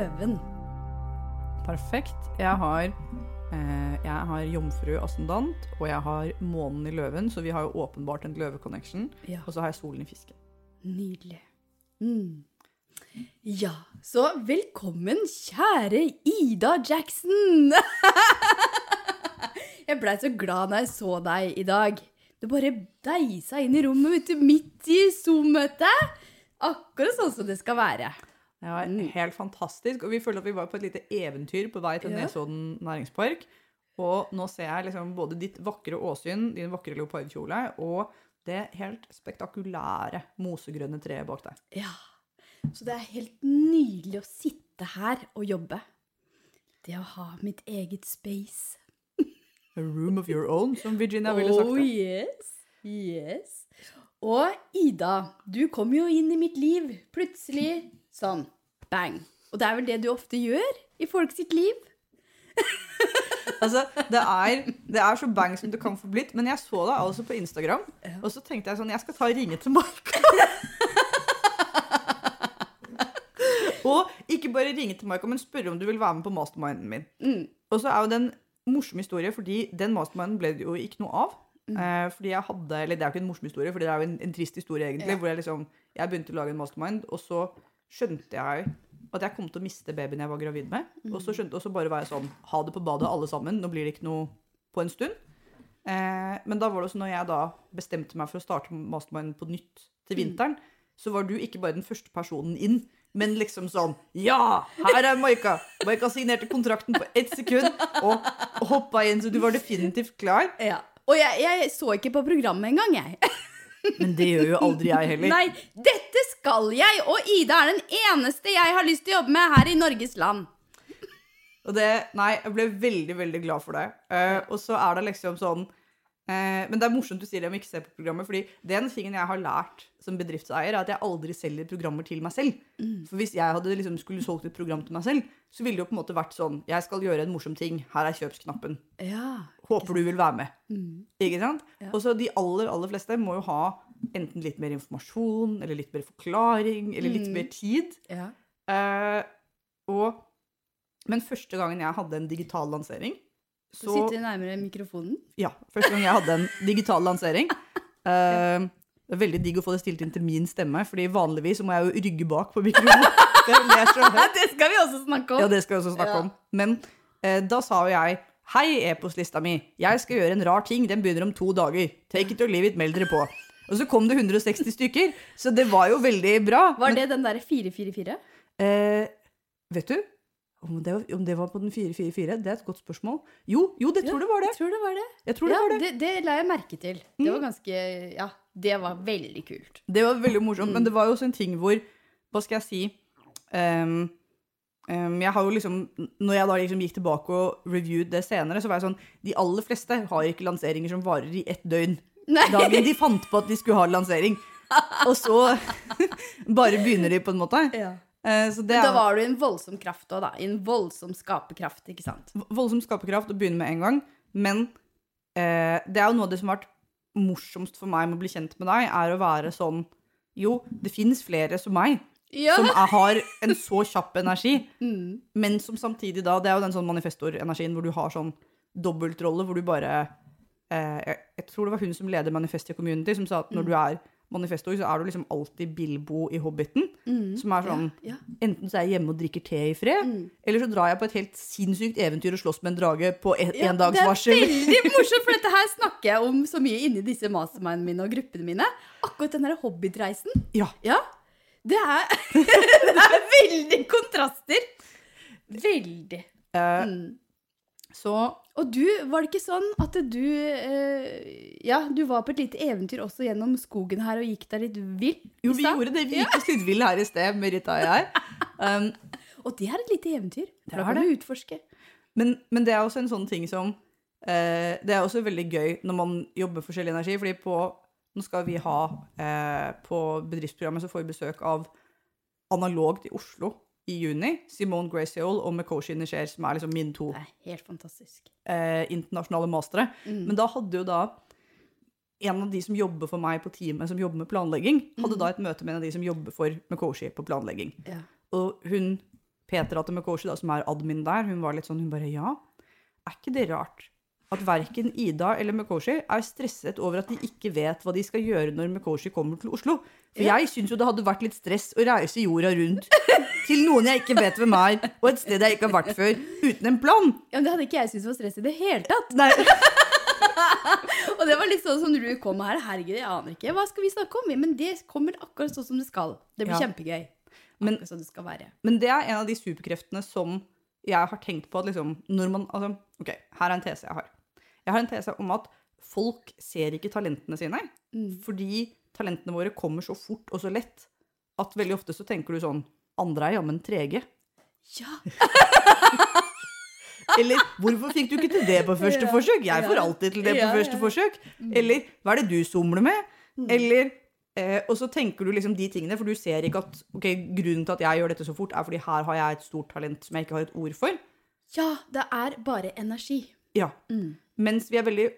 løven. Perfekt. Jeg har, eh, jeg har jomfru ascendant, og jeg har månen i løven, så vi har jo åpenbart en løveconnection. Ja. Og så har jeg solen i fisken. Nydelig. Mm. Ja, så velkommen, kjære Ida Jackson! jeg blei så glad når jeg så deg i dag. Du bare deisa inn i rommet mitt midt i Zoom-møtet. Akkurat sånn som det skal være. Det var helt fantastisk, og vi følte at vi var på et lite eventyr på vei til. Nesodden næringspark. Og nå ser jeg liksom både ditt vakre åsyn, din vakre leopardkjole, og det helt spektakulære mosegrønne treet bak deg. Ja, så det er helt nydelig å sitte her og jobbe. Det å ha mitt eget space. A room of your own, som Virginia ville sagt. Oh yes, yes. Og Ida, du kom jo inn i mitt liv plutselig sånn bang. Og det er vel det du ofte gjør i folk sitt liv? Altså, det er, det er så bang som det kan få blitt, men jeg så deg altså på Instagram, og så tenkte jeg sånn, jeg skal ta og ringe til Marco. og ikke bare ringe til Marco, men spørre om du vil være med på masterminden min. Mm. Og så er jo det en morsom historie, fordi den masterminden ble det jo ikke noe av. Mm. Eh, fordi jeg hadde, eller Det er jo ikke en morsom historie, for det er jo en, en trist historie, egentlig. Ja. Hvor jeg liksom, jeg begynte å lage en mastermind, og så skjønte jeg at jeg kom til å miste babyen jeg var gravid med. Og Mm. så skjønte, og så bare var jeg sånn Ha det på badet, alle sammen. Nå blir det ikke noe på en stund. Eh, men da var det også når jeg da bestemte meg for å starte mastermind på nytt til Mm. vinteren, så var du ikke bare den første personen inn, men liksom sånn Ja, her er Maika! Maika signerte kontrakten på ett sekund og hoppa inn, så du var definitivt klar. Ja. Og jeg, jeg så ikke på programmet engang, jeg. Men det gjør jo aldri jeg heller. Nei, dette skal jeg, og Ida er den eneste jeg har lyst til å jobbe med her i Norges land. Og det, nei, jeg ble veldig, veldig glad for det. Uh, og så er det liksom sånn uh, Men det er morsomt du sier det om ikke se på programmet, fordi den tingen jeg har lært som bedriftseier, er at jeg aldri selger programmer til meg selv. For hvis jeg hadde liksom skulle solgt et program til meg selv, så ville det jo på en måte vært sånn Jeg skal gjøre en morsom ting. Her er kjøpsknappen. Ja. Håper du vil være med. Mm. Ikke sant? Ja. Og så de aller, aller fleste må jo ha enten litt mer informasjon, eller litt mer forklaring, eller litt Mm. mer tid. ja. Eh, og, men første gangen jeg hadde en digital lansering Så Du sitter nærmere mikrofonen. ja, første gang jeg hadde en digital lansering eh, Det er veldig digg å få det stilt inn til min stemme, Fordi vanligvis så må jeg jo rygge bak på mikrofonen. Det. Det skal vi også snakke om. Ja, det skal vi også snakke Ja. om. Men eh, da sa jo jeg Hei, e-postlista mi. Jeg skal gjøre en rar ting. Den begynner om to dager. Take it or leave it, meld dere på. Og så kom det 160 stykker, så det var jo veldig bra. Var det den derre 444? Eh, vet du? Om det, var, om det var på den 444, det er et godt spørsmål. Jo, jo, det tror det var det. Jeg tror det var det. Jeg tror det ja, var det. det, det la jeg merke til. Det var ganske Ja, det var veldig kult. Det var veldig morsomt, Mm. men det var jo også en ting hvor Hva skal jeg si ehm, ehm, Jeg har jo liksom Når jeg da liksom gikk tilbake og reviewed det senere, så var jeg sånn De aller fleste har ikke lanseringer som varer i ett døgn. Nei. Dagen de fant på at de skulle ha lansering. Og så bare begynner de, på en måte. Ja. Uh, så det Men da er var du i en voldsom kraft òg, da. I en voldsom skaperkraft, ikke sant? voldsom skaperkraft å begynne med en gang. Men uh, det er jo noe av det som har vært morsomst for meg med å bli kjent med deg, er å være sånn Jo, det fins flere som meg. Ja. som er, har en så kjapp energi, Mm. men som samtidig da Det er jo den sånn manifestor-energien hvor du har sånn dobbeltrolle, hvor du bare eh, jeg, jeg tror det var hun som leder Manifestia Community, som sa at når du er manifestor, så er du liksom alltid Bilbo i Hobbiten. Mm. Som er sånn Ja. Enten så er jeg hjemme og drikker te i fred, Mm. eller så drar jeg på et helt sinnssykt eventyr og slåss med en drage på en, Ja, en dags det er varsel. veldig morsomt, for dette her snakker jeg om så mye inni disse mastermindene mine og gruppene mine. Akkurat den der hobbitreisen. Ja. Ja. Det er, det er veldig kontraster. Veldig. Eh, Mm. så Og du, var det ikke sånn at du eh, Ja, du var på et lite eventyr også gjennom skogen her og gikk deg litt vill? Jo, vi gjorde det. Vi gikk oss litt vill her i sted, Merita og jeg. Um, Og det er et lite eventyr. Det er det. du utforske. Men, men det er også en sånn ting som eh, Det er også veldig gøy når man jobber forskjellig energi. fordi på Nå skal vi ha eh, På bedriftsprogrammet så får vi besøk av Analogt i Oslo i juni. Simone Graciol og Mekoshi Nisher, som er liksom mine to Det er helt fantastisk. eh, internasjonale mastere. Mm. Men da hadde jo da en av de som jobber for meg på teamet som jobber med planlegging, hadde Mm. da et møte med en av de som jobber for Mekoshi på planlegging. Ja. Og hun Petra til Mekoshi, da, som er admin der, hun var litt sånn, hun bare ja, er ikke det rart at verken Ida eller Mekoshi er stresset over at de ikke vet hva de skal gjøre når Mekoshi kommer til Oslo? For Ja. jeg syns jo det hadde vært litt stress å reise jorda rundt til noen jeg ikke vet hvem er, og et sted jeg ikke har vært før, uten en plan. Ja, men Det hadde ikke jeg syntes var stress i det hele tatt. Nei, Og det var litt sånn som du kom her. Herregud, jeg aner ikke. Hva skal vi snakke om? Men det kommer akkurat sånn som det skal. Det blir Ja. kjempegøy. Men- sånn det skal være. Men det er en av de superkreftene som jeg har tenkt på at liksom, når man altså, Ok, her er en tese jeg har. Jeg har en tese om at folk ser ikke talentene sine. Mm. Fordi talentene våre kommer så fort og så lett at veldig ofte så tenker du sånn Andre er jammen trege. Ja. Eller hvorfor fikk du ikke til det på første Ja, forsøk? Jeg får alltid til det på første ja. forsøk. Eller hva er det du somler med? Mm. Eller eh, Og så tenker du liksom de tingene, for du ser ikke at ok, grunnen til at jeg gjør dette så fort, er fordi her har jeg et stort talent som jeg ikke har et ord for. ja, det er bare energi. Ja. Mm. Mens vi er veldig,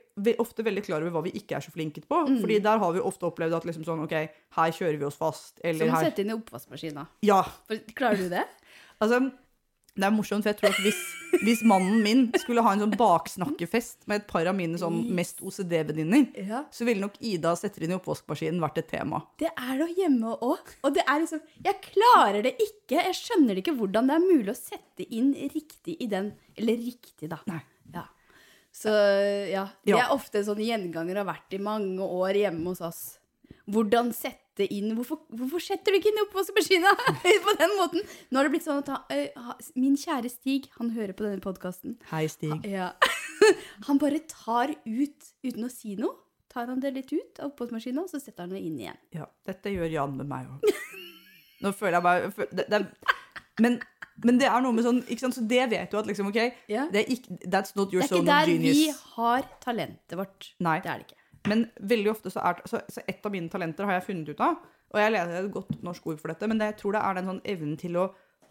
ofte veldig klar over hva vi ikke er så flinke på. Mm. Fordi der har vi ofte opplevd at liksom sånn, ok, her kjører vi oss fast. Som Eller å sette inn i oppvaskmaskina. Ja. Klarer du det? Altså, det er morsomt, for jeg tror at hvis, hvis mannen min skulle ha en sånn baksnakkefest med et par av mine sånn mest OCD-venninner, Ja. så ville nok Ida setter inn i oppvaskmaskinen vært et tema. Det er det hjemme òg. Og det er liksom Jeg klarer det ikke. Jeg skjønner ikke hvordan det er mulig å sette inn riktig i den Eller riktig, da. Nei. Ja. Så ja. Det er ofte en sånn gjenganger har vært i mange år hjemme hos oss. Hvordan sette inn Hvorfor, hvorfor setter du ikke inn oppvaskmaskina på den måten? Nå har det blitt sånn at han, ha- min kjære Stig, han hører på denne podkasten. Hei, Stig. Ja. Han bare tar ut, uten å si noe, tar han det litt ut av oppvaskmaskina, og så setter han det inn igjen. Ja, dette gjør Jan med meg òg. Nå føler jeg bare det, det, men, men det er noe med sånn ikke sant? Så det vet du at liksom, OK, Ja. det er ikke, that's not your Det er ikke der vi har talentet vårt. Nei. Det er det ikke. Men veldig ofte så er så, så et av mine talenter har jeg funnet ut av, og jeg leter et godt norsk ord for dette, men det, jeg tror det er den sånn evnen til å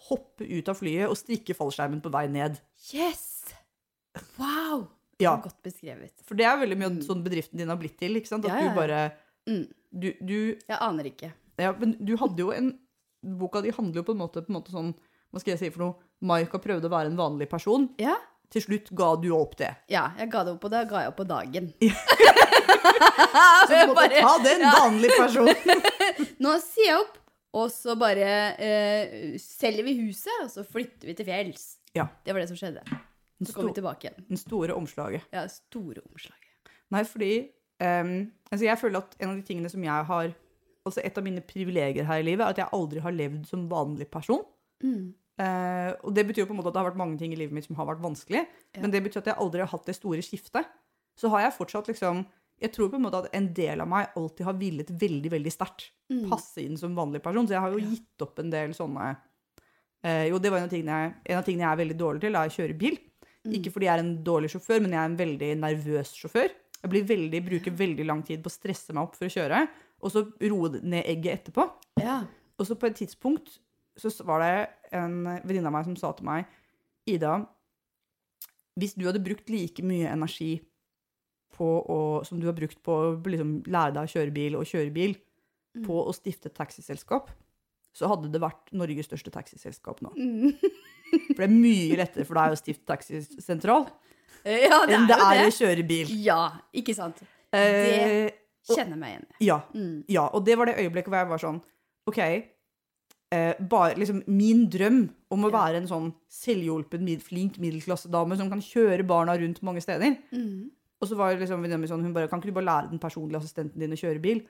hoppe ut av flyet og strikke fallskjermen på vei ned. Yes! Wow! Ja. Godt beskrevet. For det er veldig mye sånn bedriften din har blitt til, ikke sant? At ja, ja. du bare Mm. du, du, Jeg aner ikke. ja, men du hadde jo en Boka di handler jo på en måte, på en måte sånn Hva skal jeg si for noe? Maika prøvde å være en vanlig person. Ja, Til slutt ga du opp det. ja jeg ga det opp, og da ga jeg opp på dagen. Så du måtte ta den vanlige personen. Nå sier jeg opp, og så bare eh, selger vi huset, og så flytter vi til fjells. Ja. Det var det som skjedde. Så kom vi tilbake igjen. den store omslaget. Ja, store omslag. Nei, fordi um, altså jeg føler at en av de tingene som jeg har Altså et av mine privilegier her i livet, er at jeg aldri har levd som vanlig person. Mm. Eh, og det betyr jo på en måte at det har vært mange ting i livet mitt som har vært vanskelig. Ja. Men det betyr at jeg aldri har hatt det store skiftet. Så har jeg fortsatt liksom Jeg tror på en måte at en del av meg alltid har villet veldig, veldig sterkt Mm. passe inn som vanlig person. Så jeg har jo Ja. gitt opp en del sånne uh, Jo, det var en av, tingene jeg, en av tingene jeg er veldig dårlig til, er å kjøre bil. Mm. Ikke fordi jeg er en dårlig sjåfør, men jeg er en veldig nervøs sjåfør. Jeg blir veldig, bruker veldig lang tid på å stresse meg opp for å kjøre, og så roe ned egget etterpå. Ja. Og så på et tidspunkt så var det en venninne av meg som sa til meg Ida, hvis du hadde brukt like mye energi på å, som du har brukt på å liksom, lære deg å kjøre bil og kjøre bil, Mm. på å stifte et taxiselskap, så hadde det vært Norges største taxiselskap nå. Mm. For det er mye lettere for deg å stifte taxisentral ja, det enn det er det. å kjøre bil. Ja, ikke sant? Eh, Kjenner meg igjen i. ja, Mm. Ja, og det var det øyeblikket hvor jeg var sånn OK. Eh, bare liksom Min drøm om å være en sånn selvhjulpen, mid, flink middelklassedame som kan kjøre barna rundt mange steder. Mm. Og så var liksom sånn Hun bare Kan ikke du bare lære den personlige assistenten din å kjøre bil?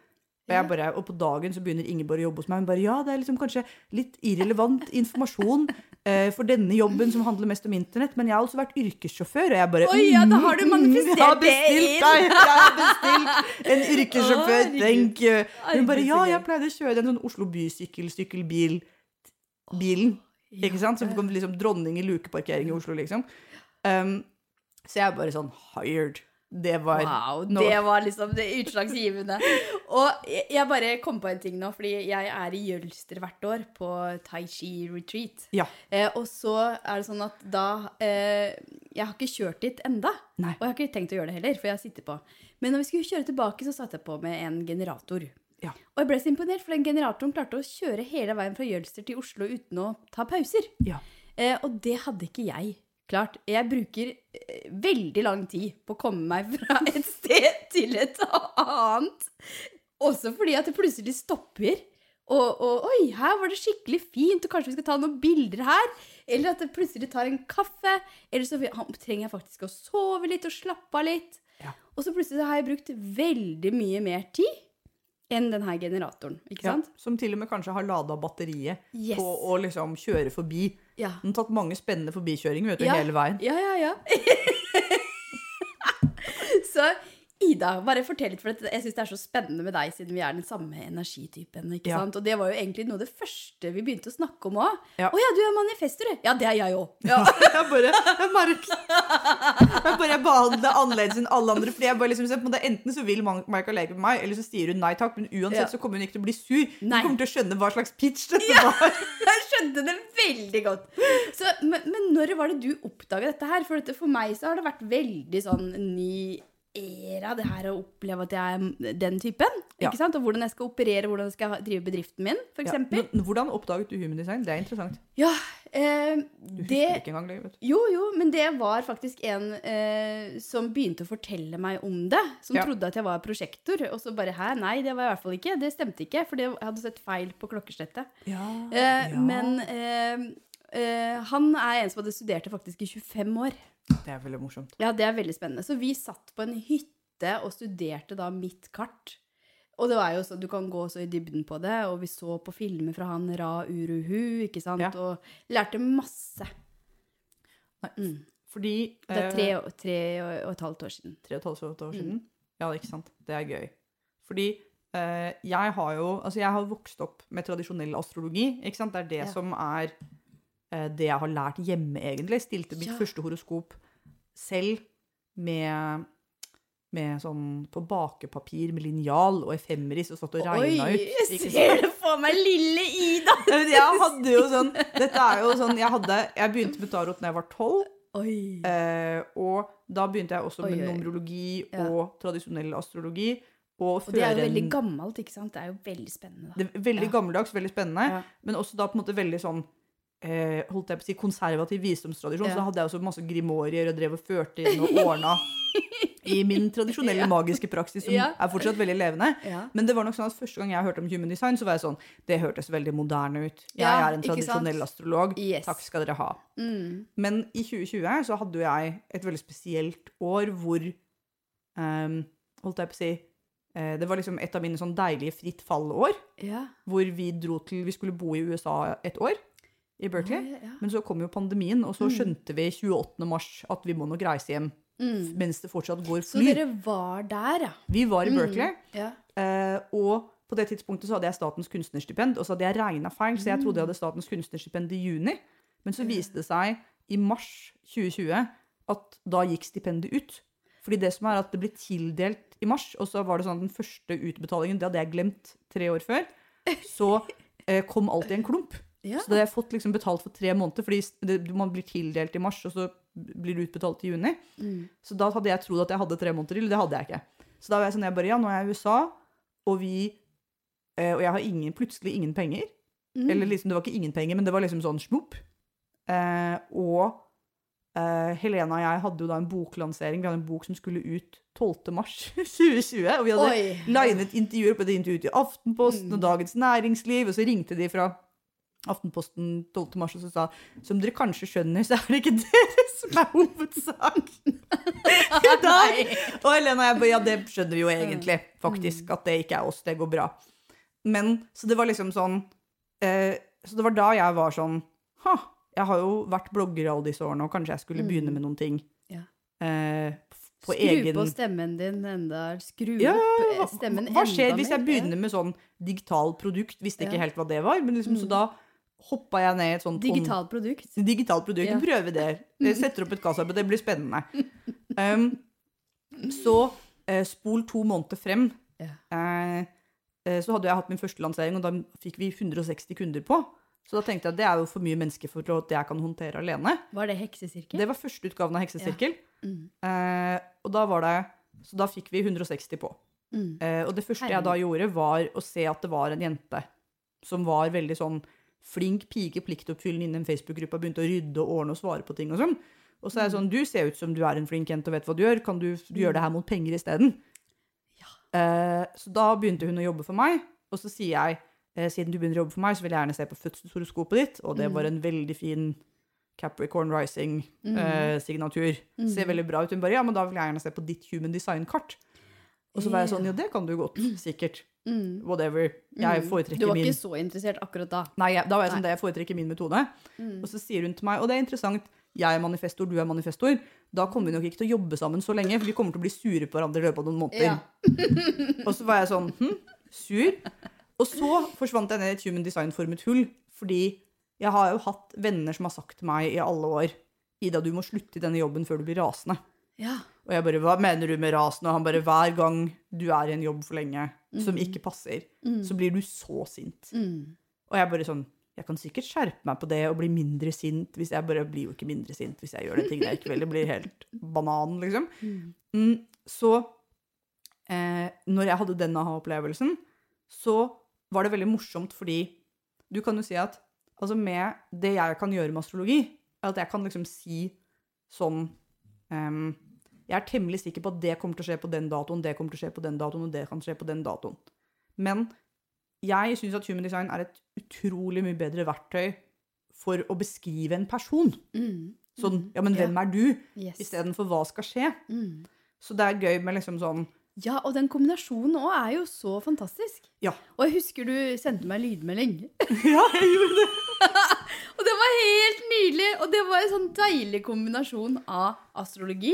Og, jeg bare, og på dagen så begynner Ingeborg å jobbe hos meg. Hun bare Ja, det er liksom kanskje litt irrelevant informasjon eh, for denne jobben som handler mest om internett, men jeg har også vært yrkessjåfør, og jeg bare Oi, ja, da har du mm, manifestert jeg har det bestilt inn. Jeg har bestilt en yrkessjåfør, tenk! Hun bare Ja, jeg pleide å kjøre den sånn Oslo bysykkel-sykkelbil. Bilen. Ikke sant? Som kom liksom dronning i lukeparkering i Oslo, liksom. Um, så jeg er bare sånn hired. Det var Wow, nå- det var liksom det utslagsgivende. Og jeg- bare kom på en ting nå, fordi jeg er i Jølster hvert år på Tai Chi retreat. Ja. Eh, og så er det sånn at da eh, Jeg har ikke kjørt dit enda, Nei. og jeg har ikke tenkt å gjøre det heller, for jeg sitter på. Men når vi skulle kjøre tilbake, så satte jeg på med en generator. Ja. Og jeg ble så imponert, for den generatoren klarte å kjøre hele veien fra Jølster til Oslo uten å ta pauser. Ja. Eh, og det hadde ikke jeg klart. Jeg bruker eh, veldig lang tid på å komme meg fra et sted til et annet. Også fordi at det plutselig stopper. Og, og oi, her var det skikkelig fint, og kanskje vi skal ta noen bilder her. Eller at det plutselig tar en kaffe. Eller så trenger jeg faktisk å sove litt og slappe av litt. Ja. Og så plutselig har jeg brukt veldig mye mer tid enn den her generatoren. Ikke Ja, sant? som til og med kanskje har lada batteriet Yes. på å liksom kjøre forbi. Ja. Den har tatt mange spennende forbikjøringer vet du, Ja. hele veien. Ja, ja, ja. så Ida, bare fortell litt, for jeg syns det er så spennende med deg, siden vi er den samme energitypen. ikke Ja. sant? Og det var jo egentlig noe av det første vi begynte å snakke om òg. Å Ja. ja. du er manifester, du. Ja, det er jeg òg. Ja. Jeg bare, jeg bare, jeg bare behandler annerledes enn alle andre. Fordi jeg bare liksom, en måte, Enten så vil Michael med meg, eller så sier hun nei takk. Men uansett Ja. så kommer hun ikke til å bli sur. Hun Nei. kommer til å skjønne hva slags pitch dette var. Jeg skjønte det veldig godt. Så, men, men når var det du oppdaga dette her? For, dette, for meg så har det vært veldig sånn ny era, det her å oppleve at jeg er den typen. Ja. Ikke sant? Og hvordan jeg skal operere, hvordan jeg skal drive bedriften min, f.eks. Ja, hvordan oppdaget du human design? Det er interessant. Ja, eh, Du husker det ikke engang det. vet du. Jo, jo, men det var faktisk en eh, som begynte å fortelle meg om det. Som Ja. trodde at jeg var prosjektor. Og så bare hæ, nei, det var jeg i hvert fall ikke. Det stemte ikke, for jeg hadde sett feil på klokkeslettet. Eh, Ja. Men eh, eh, han er en som hadde studert det faktisk i 25 år. Det er veldig morsomt. Ja, det er veldig spennende. Så vi satt på en hytte og studerte da mitt kart. Og det var jo så, Du kan gå så i dybden på det, og vi så på filmer fra han Ra Uruhu, ikke sant, Ja. og lærte masse. Mm. Fordi Det er eh, tre, og- tre og og et halvt år siden. tre og et halvt år siden. Mm. Ja, ikke sant. Det er gøy. Fordi eh, jeg har jo Altså, jeg har vokst opp med tradisjonell astrologi. ikke sant? Det er det Ja. som er eh, det jeg har lært hjemme, egentlig. Stilte mitt Ja. første horoskop selv med med sånn på bakepapir med linjal og efemeris og satt og regna Oi, jeg ser det for meg, lille Ida! Jeg hadde jo sånn Dette er jo sånn Jeg hadde Jeg begynte med tarot da jeg var tolv. Eh, og da begynte jeg også Oi, med numerologi Ja. og tradisjonell astrologi. Og, Og det er jo veldig gammelt, ikke sant? Det er jo veldig spennende. Da. det er veldig Ja. gammeldags, veldig spennende, Ja. men også da på en måte veldig sånn eh, holdt jeg på å si konservativ visdomstradisjon. Ja. Så da hadde jeg også masse grimorier og drev og førte inn og ordna i min tradisjonelle Ja. magiske praksis, som Ja. er fortsatt veldig levende. Ja. Men det var nok sånn at første gang jeg hørte om human design, så var jeg sånn Det hørtes veldig moderne ut. Jeg er en tradisjonell astrolog. Yes. Takk skal dere ha. Mm. Men i 2020 så hadde jo jeg et veldig spesielt år hvor um, Holdt jeg på å si eh, Det var liksom et av mine sånn deilige fritt fall-år. Ja. Hvor vi dro til Vi skulle bo i USA et år. I Berkeley. Oi, ja. Men så kom jo pandemien, og så Mm. skjønte vi 28. mars at vi må nok reise hjem Mm. mens det fortsatt går fly. Så dere var der, ja? Vi var i Mm. Berkeley, Ja. eh, og på det tidspunktet så hadde jeg Statens kunstnerstipend, og så hadde jeg regna feil, så jeg trodde jeg Mm. hadde Statens kunstnerstipend i juni. Men så viste det seg i mars 2020 at da gikk stipendet ut. Fordi det som er at det ble tildelt i mars, og så var det sånn at den første utbetalingen, det hadde jeg glemt tre år før, så eh, kom alt i en klump. Ja. Så det hadde jeg fått liksom betalt for tre måneder, fordi det, man blir tildelt i mars, og så blir det utbetalt i juni. Mm. Så da hadde jeg trodd at jeg hadde tre måneder til, det hadde jeg ikke. Så da var jeg sånn, jeg bare, ja, nå er jeg i USA, og vi, eh, og jeg har ingen, plutselig ingen penger. Mm. Eller liksom, det var ikke ingen penger, men det var liksom sånn smopp. Eh, og eh, Helena og jeg hadde jo da en boklansering, vi hadde en bok som skulle ut 12. mars 2020, og vi hadde Oi. linet intervjuer på det intervjuet i Aftenposten Mm. og Dagens Næringsliv, og så ringte de fra Aftenposten 12. mars og så sa som dere kanskje skjønner, så er det ikke dere som er hovedsak i dag. Og Helena og jeg bare, ja, det skjønner vi jo egentlig, faktisk, at det ikke er oss, det går bra. Men, så det var liksom sånn, eh, så det var da jeg var sånn, ha, jeg har jo vært blogger alle disse årene, og kanskje jeg skulle Mm. begynne med noen ting. Ja. Eh, på Skru egen... på stemmen din enda Skru Ja, opp stemmen hva, mer. hva skjer enda hvis jeg begynner med sånn digital produkt? Visste ikke Ja. helt hva det var, men liksom, så Mm. da hoppa jeg ned i et sånt Digitalt produkt. digitalt produkt. Ja. Prøve det. Jeg setter opp et kassaarbeid, det blir spennende. Um, så uh, spol to måneder frem. Ja. Eh, så hadde jeg hatt min første lansering, og da fikk vi 160 kunder på. Så da tenkte jeg at det er jo for mye mennesker for at jeg kan håndtere alene. Var det heksesirkel? Det var første utgaven av Heksesirkel. Mm. Eh, og da var det Så da fikk vi 160 på. Mm. Eh, og det første jeg da gjorde, var å se at det var en jente som var veldig sånn flink pike, pliktoppfyllende innen Facebook-gruppa, begynte begynt å rydde og ordne og svare på ting og sånn. Og så er det sånn, du ser ut som du er en flink jente og vet hva du gjør, kan du, du gjøre det her mot penger isteden? Eh, så da begynte hun å jobbe for meg, og så sier jeg, eh, siden du begynner å jobbe for meg, så vil jeg gjerne se på fødselshoroskopet ditt, og det var en veldig fin Capricorn Rising-signatur. Ser veldig bra ut. Hun bare, ja, men da vil jeg gjerne se på ditt human design-kart. Og så var jeg sånn, ja, det kan du godt, sikkert. Mm. Whatever. Jeg Du var var min ikke så interessert akkurat da. Nei, jeg, da var jeg sånn, det jeg foretrekker min metode. Mm. Og så sier hun til meg, og det er interessant, jeg er manifestor, du er manifestor, da kommer vi nok ikke til å jobbe sammen så lenge, for vi kommer til å bli sure på hverandre i løpet av noen måneder. Ja. Og så var jeg sånn, hm, sur. Og så forsvant jeg ned i et human design-formet hull, fordi jeg har jo hatt venner som har sagt til meg i alle år, Ida, du må slutte i denne jobben før du blir rasende. Ja. Og jeg bare, hva mener du med rasen?' Og han bare, hver gang du er i en jobb for lenge, som Mhm. ikke passer, Mm. så blir du så sint. Mm. Og jeg bare sånn Jeg kan sikkert skjerpe meg på det og bli mindre sint hvis jeg bare blir jo ikke mindre sint hvis jeg gjør de tingene jeg ikke vil. Det blir helt banan, liksom. Mm. Mm, så eh, når jeg hadde den aha-opplevelsen, så var det veldig morsomt fordi du kan jo si at altså med det jeg kan gjøre med astrologi, er at jeg kan liksom si sånn ehm, Jeg er temmelig sikker på at det kommer til å skje på den datoen, det kommer til å skje på den datoen, og det kan skje på den datoen. Men jeg syns at human design er et utrolig mye bedre verktøy for å beskrive en person. Mm. Sånn, ja, men Ja. hvem er du? Yes. Istedenfor hva skal skje. Mm. Så det er gøy med liksom sånn Ja, og den kombinasjonen òg er jo så fantastisk. Ja. Og jeg husker du sendte meg lydmelding. Ja, jeg gjorde det. Og det var helt nydelig! Og det var en sånn deilig kombinasjon av astrologi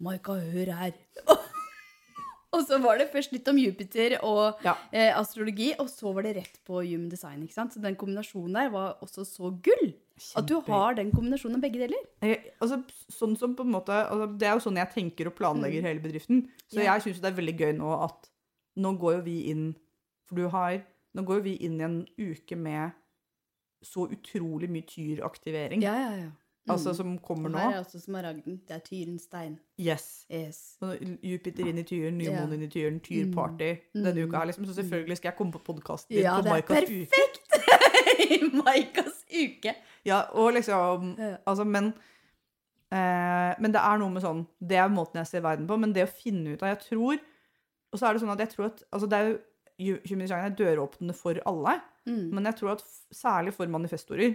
Maika, hør her. og så var det først litt om Jupiter og Ja. eh, astrologi, og så var det rett på human design. ikke sant? Så den kombinasjonen der var også så gull. At du har den kombinasjonen av begge deler. Jeg, altså, sånn som på en måte, altså, det er jo sånn jeg tenker og planlegger hele bedriften. Så Mm. Ja. jeg syns det er veldig gøy nå at nå går jo vi inn For du har Nå går jo vi inn i en uke med så utrolig mye tyraktivering. Ja, ja, ja. Altså som kommer nå. her er også smaragden. Det er tyrens stein. Yes. Yes. Jupiter inn i tyren, nymoen inn i tyren, tyrparty denne Mm. uka her, liksom. Så selvfølgelig skal jeg komme på podkasten din Ja, på det er Maikas uke. perfekt! Maikas uke. Ja, og liksom Altså, men eh, Men det er noe med sånn Det er måten jeg ser verden på, men det å finne ut av Jeg tror Og så er det sånn at jeg tror at Altså, det er jo Human design er døråpnende for alle, Mm. men jeg tror at særlig for manifestorer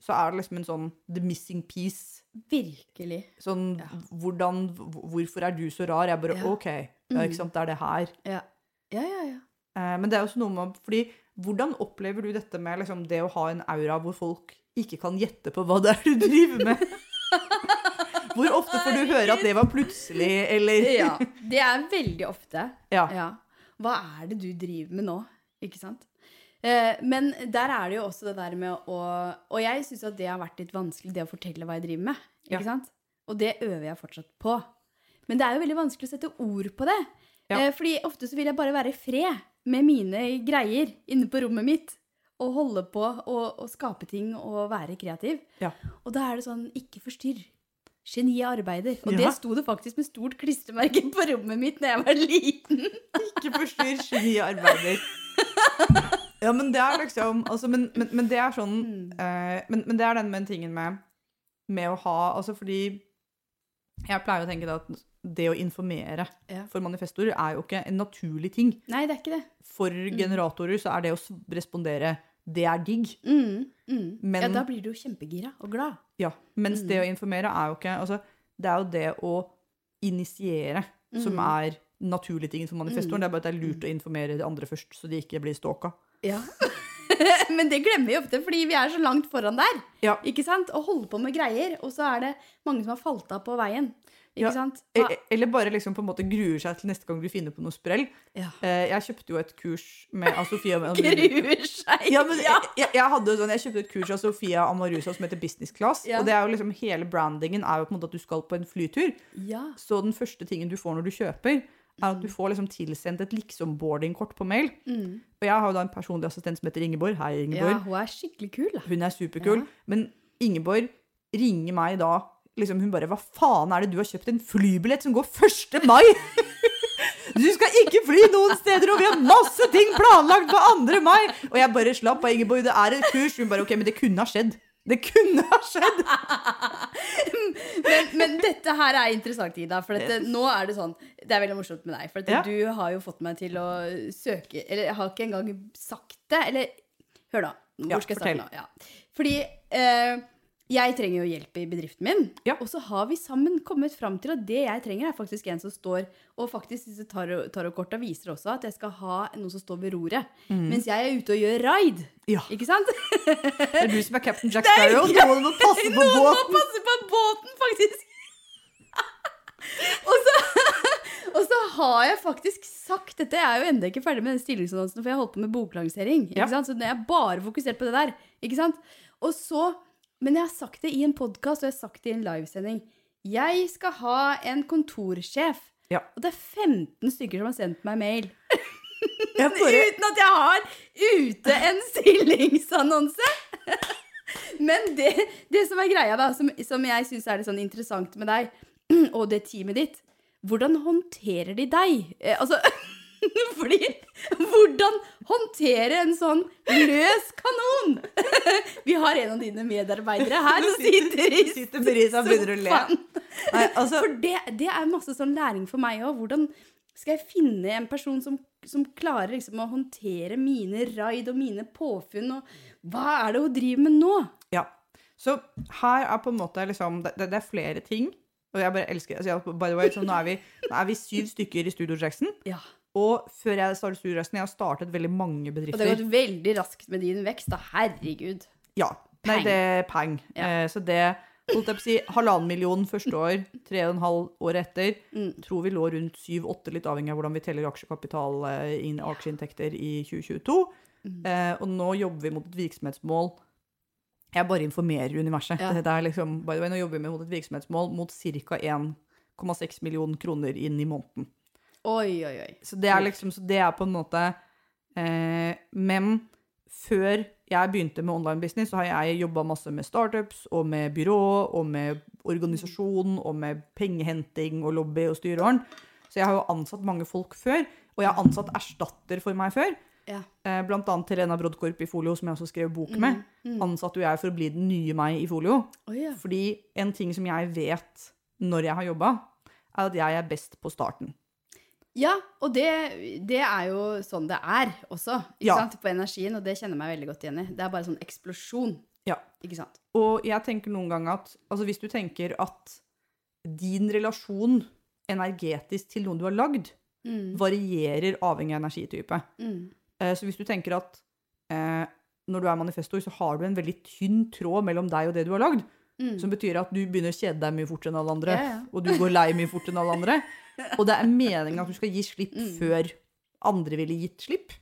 så er det liksom en sånn the missing piece. Virkelig. Sånn Ja. hvordan Hvorfor er du så rar? Jeg bare Ja. OK, ja, Mm. ikke sant, det er det her. Ja. Ja, ja, ja. Eh, men det er også noe med Fordi hvordan opplever du dette med liksom, det å ha en aura hvor folk ikke kan gjette på hva det er du driver med? Hvor ofte får du høre at det var plutselig, eller Ja, det er veldig ofte. Ja. Ja. Hva er det du driver med nå? Ikke sant? Eh, men der er det jo også det der med å Og jeg syns at det har vært litt vanskelig, det å fortelle hva jeg driver med. Ikke Ja. sant? Og det øver jeg fortsatt på. Men det er jo veldig vanskelig å sette ord på det. Ja. Eh, fordi ofte så vil jeg bare være i fred med mine greier inne på rommet mitt. Og holde på og, og skape ting og være kreativ. Ja. Og da er det sånn ikke forstyrr. Geniet arbeider. Og Ja. det sto det faktisk med stort klistremerke på rommet mitt da jeg var liten. Ikke forstyrr geniarbeider. Ja, men det er liksom altså, men, men, men det er sånn Mm. eh, men, men det er den med tingen med, med å ha Altså fordi Jeg pleier å tenke at det å informere Ja. for manifestorer er jo ikke en naturlig ting. Nei, det er ikke det. For generatorer så er det å respondere det er digg. Mm, mm. Men- ja, da blir du jo kjempegira og glad. Ja, mens Mm. det å informere er jo ikke altså, Det er jo det å initiere som Mm. er naturlige ting for manifestoren. Det er bare at det er lurt å informere de andre først, så de ikke blir stalka. Ja. Men det glemmer vi ofte, fordi vi er så langt foran der. Ja. Ikke sant? Og holder på med greier, og så er det mange som har falt av på veien. Ikke Ja, sant? E- Ha- e- Eller bare liksom på en måte gruer seg til neste gang du finner på noe sprell. Ja. Eh, Jeg kjøpte jo et kurs med av Sofia Gruer seg. Ja, men jeg, jeg, jeg, hadde sånn, jeg kjøpte et kurs av Sofia Amarusa som heter Business Class. Og det er jo liksom hele brandingen er jo på en måte at du skal på en flytur. Ja. Så den første tingen du får når du kjøper, er at du får liksom tilsendt et liksom-boarding-kort på mail. Mm. Og jeg har jo da en personlig assistent som heter Ingeborg. Hei, Ingeborg. ja, hun er skikkelig kul, da. Hun er superkul. Ja. Men Ingeborg ringer meg da liksom Hun bare 'Hva faen er det du har kjøpt en flybillett som går 1. mai?' Du skal ikke fly noen steder, og vi har masse ting planlagt på 2. mai! Og jeg bare slapp av, Ingeborg, det er et kurs. Hun bare OK, men det kunne ha skjedd. Det kunne ha skjedd! Men, men dette her er interessant, Ida. For dette, nå er det sånn Det er veldig morsomt med deg. For dette, Ja. du har jo fått meg til å søke Eller jeg har ikke engang sagt det. Eller hør, da. Hvor Ja, skal jeg starte nå? Ja. Fordi eh, jeg trenger jo hjelp i bedriften min. Ja. Og så har vi sammen kommet fram til at det jeg trenger, er faktisk en som står Og faktisk disse tarot- tarotkorta viser også at jeg skal ha noen som står ved roret. Mens jeg er ute og gjør raid. Ja. Ikke sant? Det er du som er captain Jack Sparrow. Noen må passe på Noen må passe på båten, faktisk. og, så, og så har jeg faktisk sagt Dette jeg er jo ennå ikke ferdig med den stillingsannonsen, for jeg holdt på med boklansering. Ja. Ikke sant? Så jeg er bare fokusert på det der. Ikke sant? Og så, Men jeg har sagt det i en podkast, og jeg har sagt det i en livesending. Jeg skal ha en kontorsjef. Ja. Og det er 15 stykker som har sendt meg mail. Bare, Uten at jeg har ute en stillingsannonse. Men det, det som er greia, da, som, som jeg syns er litt sånn interessant med deg og det teamet ditt Hvordan håndterer de deg? Eh, altså Fordi Hvordan håndtere en sånn løs kanon? Vi har en av dine medarbeidere her som sitter i Sitter sofaen. Nei, altså, For det, det er masse sånn læring for meg òg. Hvordan skal jeg finne en person som, som klarer liksom å håndtere mine raid og mine påfunn? Og hva er det hun driver med nå? Ja. Så her er på en måte liksom Det, det det er flere ting. Og jeg bare elsker altså, by the way, så nå, er vi, nå er vi syv stykker i Studio Jackson. Ja. Og før jeg startet Studio jeg har startet veldig mange bedrifter. Og det har gått veldig raskt med din vekst, da. Herregud. Ja. Nei, det er peng. Ja. Eh, så det holdt jeg på å si, halvannen million første år, tre og en halv år etter. Mm. Tror vi lå rundt syv-åtte, litt avhengig av hvordan vi teller aksjekapital, eh, inn, aksjeinntekter i 2022. Mm. Eh, og nå jobber vi mot et virksomhetsmål. Jeg bare informerer universet. Ja. Det er liksom, by the way, nå jobber vi mot et virksomhetsmål mot ca. 1,6 million kroner inn i måneden. Oi, oi, oi. Så det er liksom, så det er på en måte eh, Men før jeg begynte med online business, så har jeg jobba masse med startups og med byrå og med organisasjon og med pengehenting og lobby og styreorden. Så jeg har jo ansatt mange folk før, og jeg har ansatt erstatter for meg før. Ja. Eh, blant annet Helena Brodkorp i Folio, som jeg også skrev bok med. Mm. Ansatte jo jeg for å bli den nye meg i Folio. Oh, yeah. Fordi en ting som jeg vet når jeg har jobba, er at jeg er best på starten. Ja, og det, det er jo sånn det er også, Ja. På energien, og det kjenner jeg meg veldig godt igjen i. Det er bare sånn eksplosjon, Ja. ikke sant? Og jeg tenker noen ganger at altså hvis du tenker at din relasjon energetisk til noen du har lagd, Mm. varierer avhengig av energitype. Mm. Eh, Så hvis du tenker at eh, når du er manifestor, så har du en veldig tynn tråd mellom deg og det du har lagd, Mm. som betyr at du begynner å kjede deg mye fortere enn alle andre, Ja, ja. og du går lei mye fortere enn alle andre. Og det er meningen at du skal gi slipp Mm. før andre ville gitt slipp.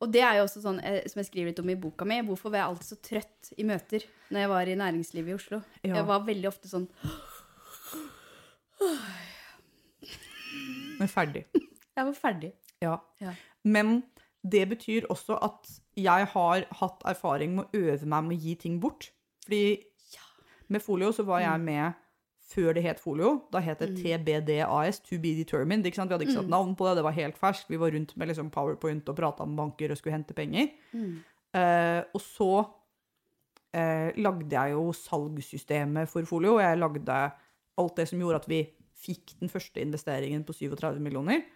Og det er jo også sånn, eh, som jeg skriver litt om i boka mi, hvorfor var jeg alltid så trøtt i møter når jeg var i næringslivet i Oslo. Ja. Jeg var veldig ofte sånn Men ferdig. Jeg var ferdig. Ja. Ja. Men det betyr også at jeg har hatt erfaring med å øve meg med å gi ting bort. Fordi med Folio så var jeg med før det het Folio. Da het det TBDAS, To Be Determined. Vi hadde ikke satt navn på det, det var helt ferskt. Vi var rundt med liksom powerpoint og prata med banker og skulle hente penger. Mm. Eh, og så eh, lagde jeg jo salgssystemet for Folio, jeg lagde alt det som gjorde at vi fikk den første investeringen på 37 millioner.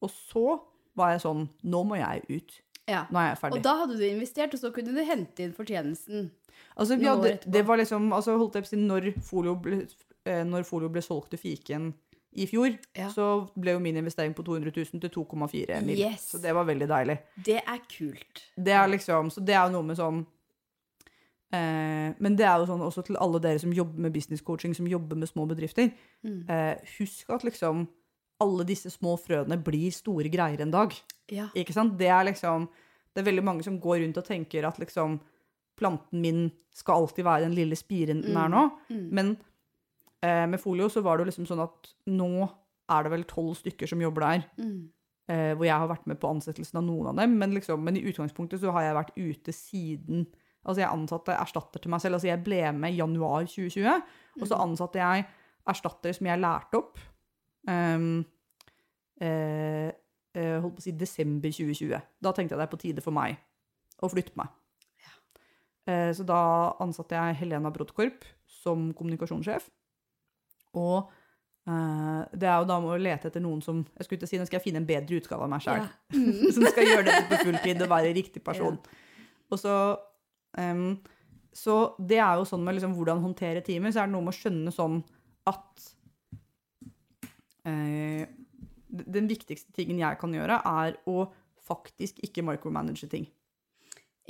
Og så var jeg sånn Nå må jeg ut. Ja. Nå er jeg ferdig. Og da hadde du investert, og så kunne du hente inn fortjenesten. altså, ja, det, det var liksom altså, holdt jeg på å si, når Folio ble, når Folio ble solgt til Fiken i fjor, Ja. så ble jo min investering på 200 000 til 2,4 mill. Yes. Så det var veldig deilig. Det er kult. Det er liksom, så det er jo noe med sånn eh, Men det er jo sånn også til alle dere som jobber med business coaching, som jobber med små bedrifter. Mm. Eh, husk at liksom alle disse små frøene blir store greier en dag. Ja. Ikke sant? Det er liksom Det er veldig mange som går rundt og tenker at liksom planten min skal alltid være den lille spiren den er nå. Mm. Men eh, med folio så var det jo liksom sånn at nå er det vel tolv stykker som jobber der. Mm. Eh, hvor jeg har vært med på ansettelsen av noen av dem. Men, liksom, men i utgangspunktet så har jeg vært ute siden Altså jeg ansatte erstatter til meg selv. Altså jeg ble med i januar 2020, og så ansatte jeg erstatter som jeg lærte opp. Um, eh, eh, holdt på å si desember 2020. Da tenkte jeg det er på tide for meg å flytte meg. Eh, så da ansatte jeg Helena Brodkorp som kommunikasjonssjef. Og uh, det er jo da med å lete etter noen som Jeg skulle ikke si, nå skal jeg finne en bedre utgave av meg sjøl. Ja. Mm. som skal gjøre dette på fulltid og være riktig person. Og så um, Så det er jo sånn med liksom hvordan håndtere teamet, så er det noe med å skjønne sånn at uh, Den viktigste tingen jeg kan gjøre, er å faktisk ikke micromanage ting.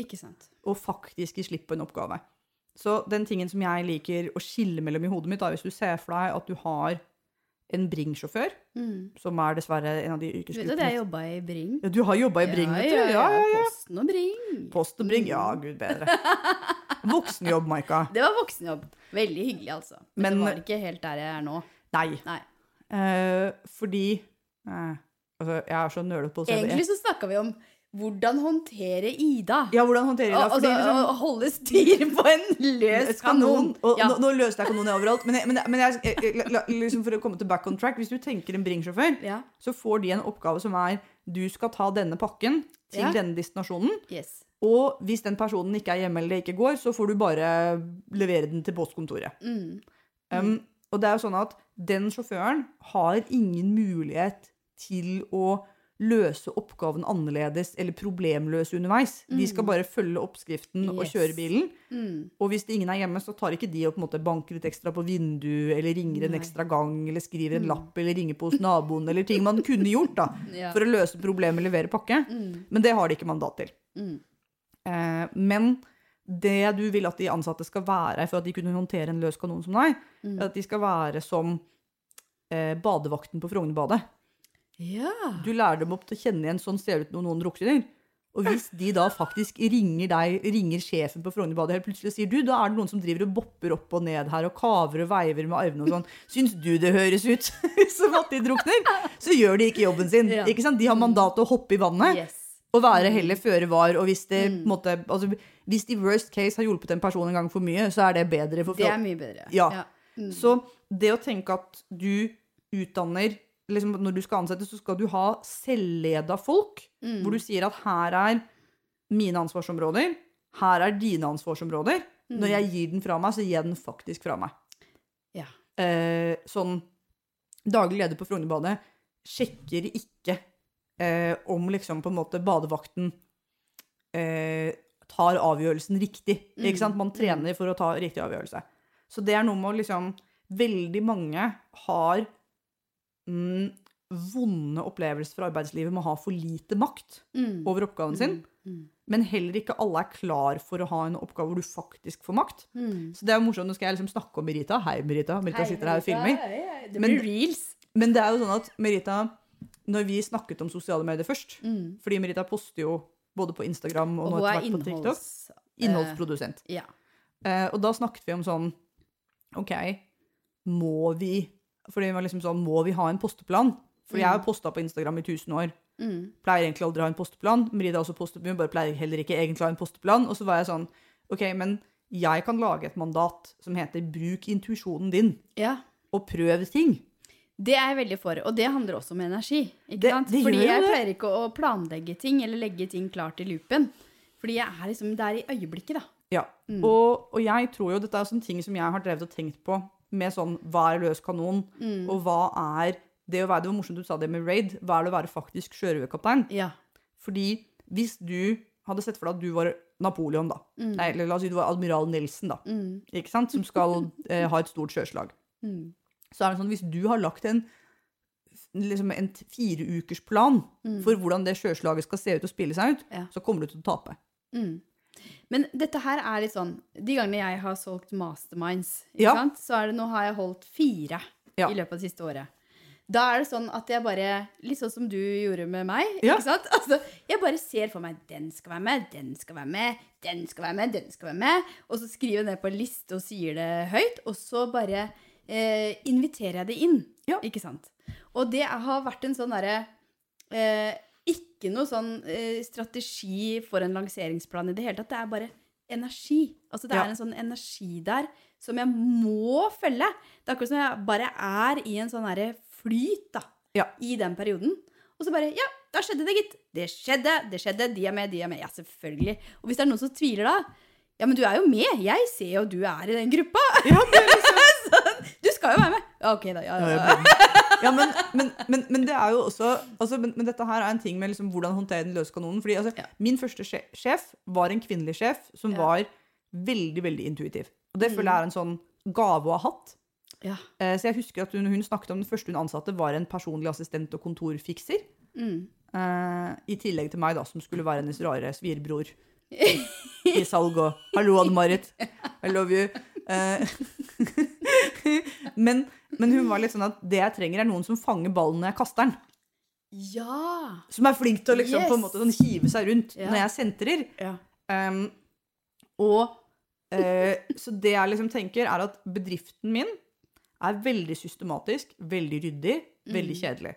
Ikke sant. Og faktisk gi slipp på en oppgave. Så den tingen som jeg liker å skille mellom i hodet mitt, er hvis du ser for deg at du har en Bring-sjåfør, Mm. som er dessverre en av de yrkesgruppene vet du at jeg jobba i Bring? ja, Du har jobba i Bring, vet du? Ja, ja, ja. Posten og Bring. Post og Bring, ja, Mm. gud bedre. Voksenjobb, Maika. Det var voksenjobb. Veldig hyggelig, altså. Men, Men- det var ikke helt der jeg er nå. Nei. Nei. Eh, fordi eh, Altså, jeg er så nølete på å se det. Egentlig så snakka vi om hvordan håndtere Ida. Ja, hvordan håndtere Ida? Fordi altså, liksom, å holde styr på en løs kanon. Og Ja. nå, nå løste jeg kanonen overalt. Men, jeg, men, jeg- men jeg, liksom for å komme til back on track, hvis du tenker en Bring-sjåfør, ja. så får de en oppgave som er du skal ta denne pakken til Ja. denne destinasjonen. Yes. Og hvis den personen ikke er hjemme eller det ikke går, så får du bare levere den til postkontoret. Mm. Um, og det er jo sånn at den sjåføren har ingen mulighet til å løse oppgaven annerledes eller problemløse underveis. De skal bare følge oppskriften og Mm. Kjøre bilen. Mm. Og hvis ingen er hjemme, så tar ikke de og på en måte banker litt ekstra på vinduet, eller ringer en Nei. ekstra gang, eller skriver en Mm. lapp, eller ringer på hos naboen, eller ting man kunne gjort da, Ja. for å løse problemet levere pakke. Mm. Men det har de ikke mandat til. Mm. Eh, men det du vil at de ansatte skal være for at de kunne håndtere en løs kanon som deg, Mm. er at de skal være som eh, badevakten på Frognerbadet. Ja. Du lærer dem opp til å kjenne igjen sånn ser det ut når noen drukner. Og hvis de da faktisk ringer deg, ringer sjefen på Frognerbadet helt plutselig og sier du, da er det noen som driver og bopper opp og ned her og kaver og veiver med armene og sånn. Syns du det høres ut som at de drukner? Så gjør de ikke jobben sin. Ja. Ikke sant? De har mandat til å hoppe i vannet. Yes. Og være heller føre var. Og hvis, det, Mm. måte, altså, hvis de worst case har hjulpet en person en gang for mye, så er det bedre for Det er mye bedre. Ja. Mm. Så det å tenke at du utdanner liksom Når du skal ansette, så skal du ha selvleda folk. Mm. Hvor du sier at her er mine ansvarsområder, her er dine ansvarsområder. Mm. Når jeg gir den fra meg, så gir jeg den faktisk fra meg. Ja. Eh, sånn Daglig leder på Frognerbadet sjekker ikke eh, om liksom på en måte badevakten eh, tar avgjørelsen riktig. Mm. Ikke sant? Man trener for å ta riktig avgjørelse. Så det er noe med å liksom Veldig mange har mm, vonde opplevelser fra arbeidslivet med å ha for lite makt Mm. over oppgaven sin. Mm. Men heller ikke alle er klar for å ha en oppgave hvor du faktisk får makt. Mm. Så det er jo morsomt. Nå skal jeg liksom snakke om Merita. Hei, Merita. Merita sitter her og filmer. Det Men- reels. Men det er jo sånn at Merita Når vi snakket om sosiale medier først Mm. Fordi Merita poster jo både på Instagram og, Og nå er etter hvert på TikTok. innholds... Innholdsprodusent. Ja. uh, og da snakket vi om sånn OK, må vi Fordi vi var liksom sånn Må vi ha en posteplan? Fordi jeg har posta på Instagram i 1000 år. Mm. Pleier egentlig aldri å ha en posteplan. Merida også poster, men bare pleier heller ikke egentlig å ha en posteplan. Og så var jeg sånn OK, men jeg kan lage et mandat som heter 'bruk intuisjonen din', ja. og prøv ting. Det er jeg veldig for, og det handler også om energi. Ikke Det- sant? det Fordi jeg det. pleier ikke å planlegge ting eller legge ting klart i loopen. Fordi jeg er liksom der i øyeblikket, da. Ja, Mm. og, og jeg tror jo dette er sånne ting som jeg har drevet og tenkt på med sånn hva er løs kanon, Mm. og hva er det å være, det var morsomt du sa det med raid, hva er det å være faktisk sjørøverkaptein? Ja. Fordi hvis du hadde sett for deg at du var Napoleon da, Mm. nei, eller la oss si du var admiral Nelson da, Mm. ikke sant, som skal eh, ha et stort sjøslag. Mm. Så er det sånn, hvis du har lagt en, liksom en fireukersplan Mm. for hvordan det sjøslaget skal se ut og spille seg ut, Ja. så kommer du til å tape. Mm. Men dette her er litt sånn De gangene jeg har solgt masterminds, Ja. sant? så er det nå har jeg holdt fire Ja. i løpet av det siste året. Da er det sånn at jeg bare Litt sånn som du gjorde med meg. Ja. Altså, jeg bare ser for meg den skal være med, den skal være med, den skal være med, den skal være med. Og så skriver jeg ned på en liste og sier det høyt. Og så bare eh, inviterer jeg det inn. Ikke sant? Og det har vært en sånn derre eh, Ikke noe sånn eh, strategi for en lanseringsplan i det hele tatt. Det er bare energi. Altså det Ja. er en sånn energi der som jeg må følge. Det er akkurat som jeg bare er i en sånn herre flyt, da. Ja. i den perioden. Og så bare Ja, da skjedde det, gitt. Det skjedde, det skjedde. De er med, de er med. Ja, selvfølgelig. Og hvis det er noen som tviler da Ja, men du er jo med. Jeg ser jo du er i den gruppa. Ja, er liksom, sånn, du skal jo være med. Ja, ok, da. Ja, Ja, ja, ja. men, men, men, men det er jo også altså, men, dette her er en ting med liksom, hvordan håndtere den løse kanonen. Fordi altså, Ja. Min første sjef var en kvinnelig sjef som Ja. var veldig veldig intuitiv. Og det Mm. føler jeg er en sånn gave å ha hatt. ja. Eh, så jeg husker at hun, hun snakket om den første hun ansatte, var en personlig assistent og kontorfikser. Mm. Eh, I tillegg til meg, da, som skulle være hennes rare svigerbror i salg og 'Hallo, Ann-Marit. I love you'. Eh, men, men hun var litt sånn at det jeg trenger, er noen som fanger ballen når jeg kaster den. ja. Som er flink til å liksom, på en måte sånn, hive seg rundt Ja. når jeg sentrer. ja. Um, og uh, Så det jeg liksom tenker, er at bedriften min er veldig systematisk, veldig ryddig, veldig Mm. kjedelig.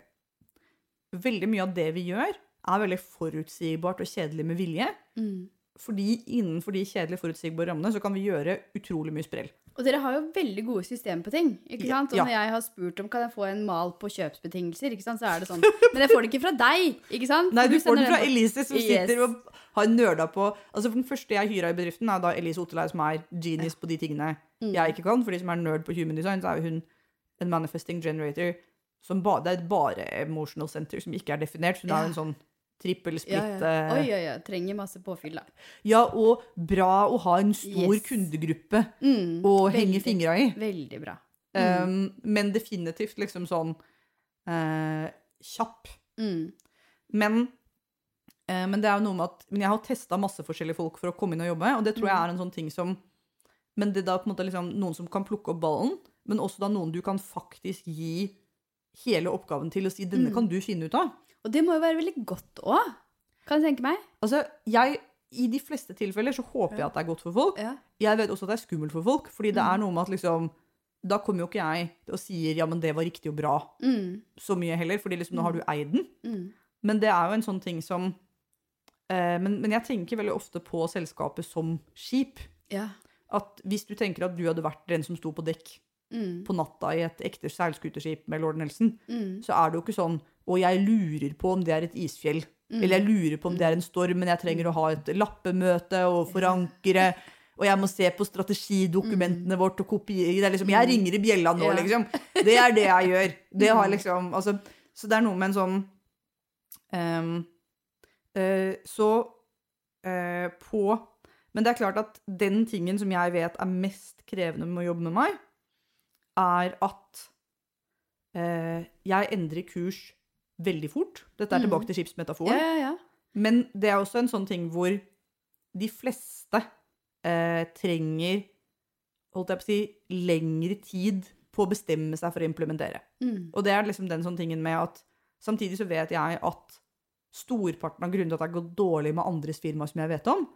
Veldig mye av det vi gjør, er veldig forutsigbart og kjedelig med vilje. Mm. Fordi innenfor de kjedelige, forutsigbare rammene så kan vi gjøre utrolig mye sprell. Og dere har jo veldig gode systemer på ting. ikke sant? Og når jeg har spurt om kan jeg få en mal på kjøpsbetingelser, ikke sant? så er det sånn Men jeg får det ikke fra deg, ikke sant? Nei, du får den fra Elise, som Yes. sitter og har nerda på Altså, for Den første jeg hyra i bedriften, er da Elise Otterlei, som er genius på de tingene Mm. jeg ikke kan. For de som er nerd på human design, så er jo hun en manifesting generator. Som ba, det er bare emotional center som ikke er definert. Så hun er en sånn trippelsplitt ja, ja. Oi, oi, oi. Trenger masse påfyll, da. Ja, og bra å ha en stor Yes. kundegruppe Mm, å henge veldig, fingra i. Veldig bra. Um, men definitivt liksom sånn uh, kjapp. Mm. Men, uh, men det er jo noe med at men jeg har testa masse forskjellige folk for å komme inn og jobbe, og det tror jeg Mm. er en sånn ting som Men det er da på en måte liksom noen som kan plukke opp ballen, men også da noen du kan faktisk gi hele oppgaven til og si 'denne Mm. kan du finne ut av'. Og det må jo være veldig godt òg, kan jeg tenke meg. Altså, jeg I de fleste tilfeller så håper jeg at det er godt for folk. Ja. Jeg vet også at det er skummelt for folk, fordi det Mm. er noe med at liksom Da kommer jo ikke jeg og sier 'ja, men det var riktig og bra' Mm. så mye heller, fordi liksom nå har du eid den. Mm. Men det er jo en sånn ting som eh, men, men jeg tenker veldig ofte på selskapet som skip. Ja. At hvis du tenker at du hadde vært den som sto på dekk Mm. på natta i et ekte seilskuteskip med lord Nelson, Mm. så er det jo ikke sånn Og jeg lurer på om det er et isfjell. Mm. Eller jeg lurer på om det er en storm, men jeg trenger å ha et lappemøte og forankre. Og jeg må se på strategidokumentene vårt og kopiere. Er liksom, jeg ringer i bjella nå, Mm. Ja. liksom. Det er det jeg gjør. Det har liksom, altså, så det er noe med en sånn um, uh, Så uh, på Men det er klart at den tingen som jeg vet er mest krevende med å jobbe med meg, er at uh, jeg endrer kurs veldig fort. Dette er Mm. tilbake til Ja, skipsmetaforen. ja, ja. Men det er også en sånn ting hvor de fleste eh, trenger holdt jeg på å si, lengre tid på å bestemme seg for å implementere. Mm. Og det er liksom den sånn tingen med at samtidig så vet jeg at storparten av grunnen til at det har gått dårlig med andres firmaer som jeg vet om,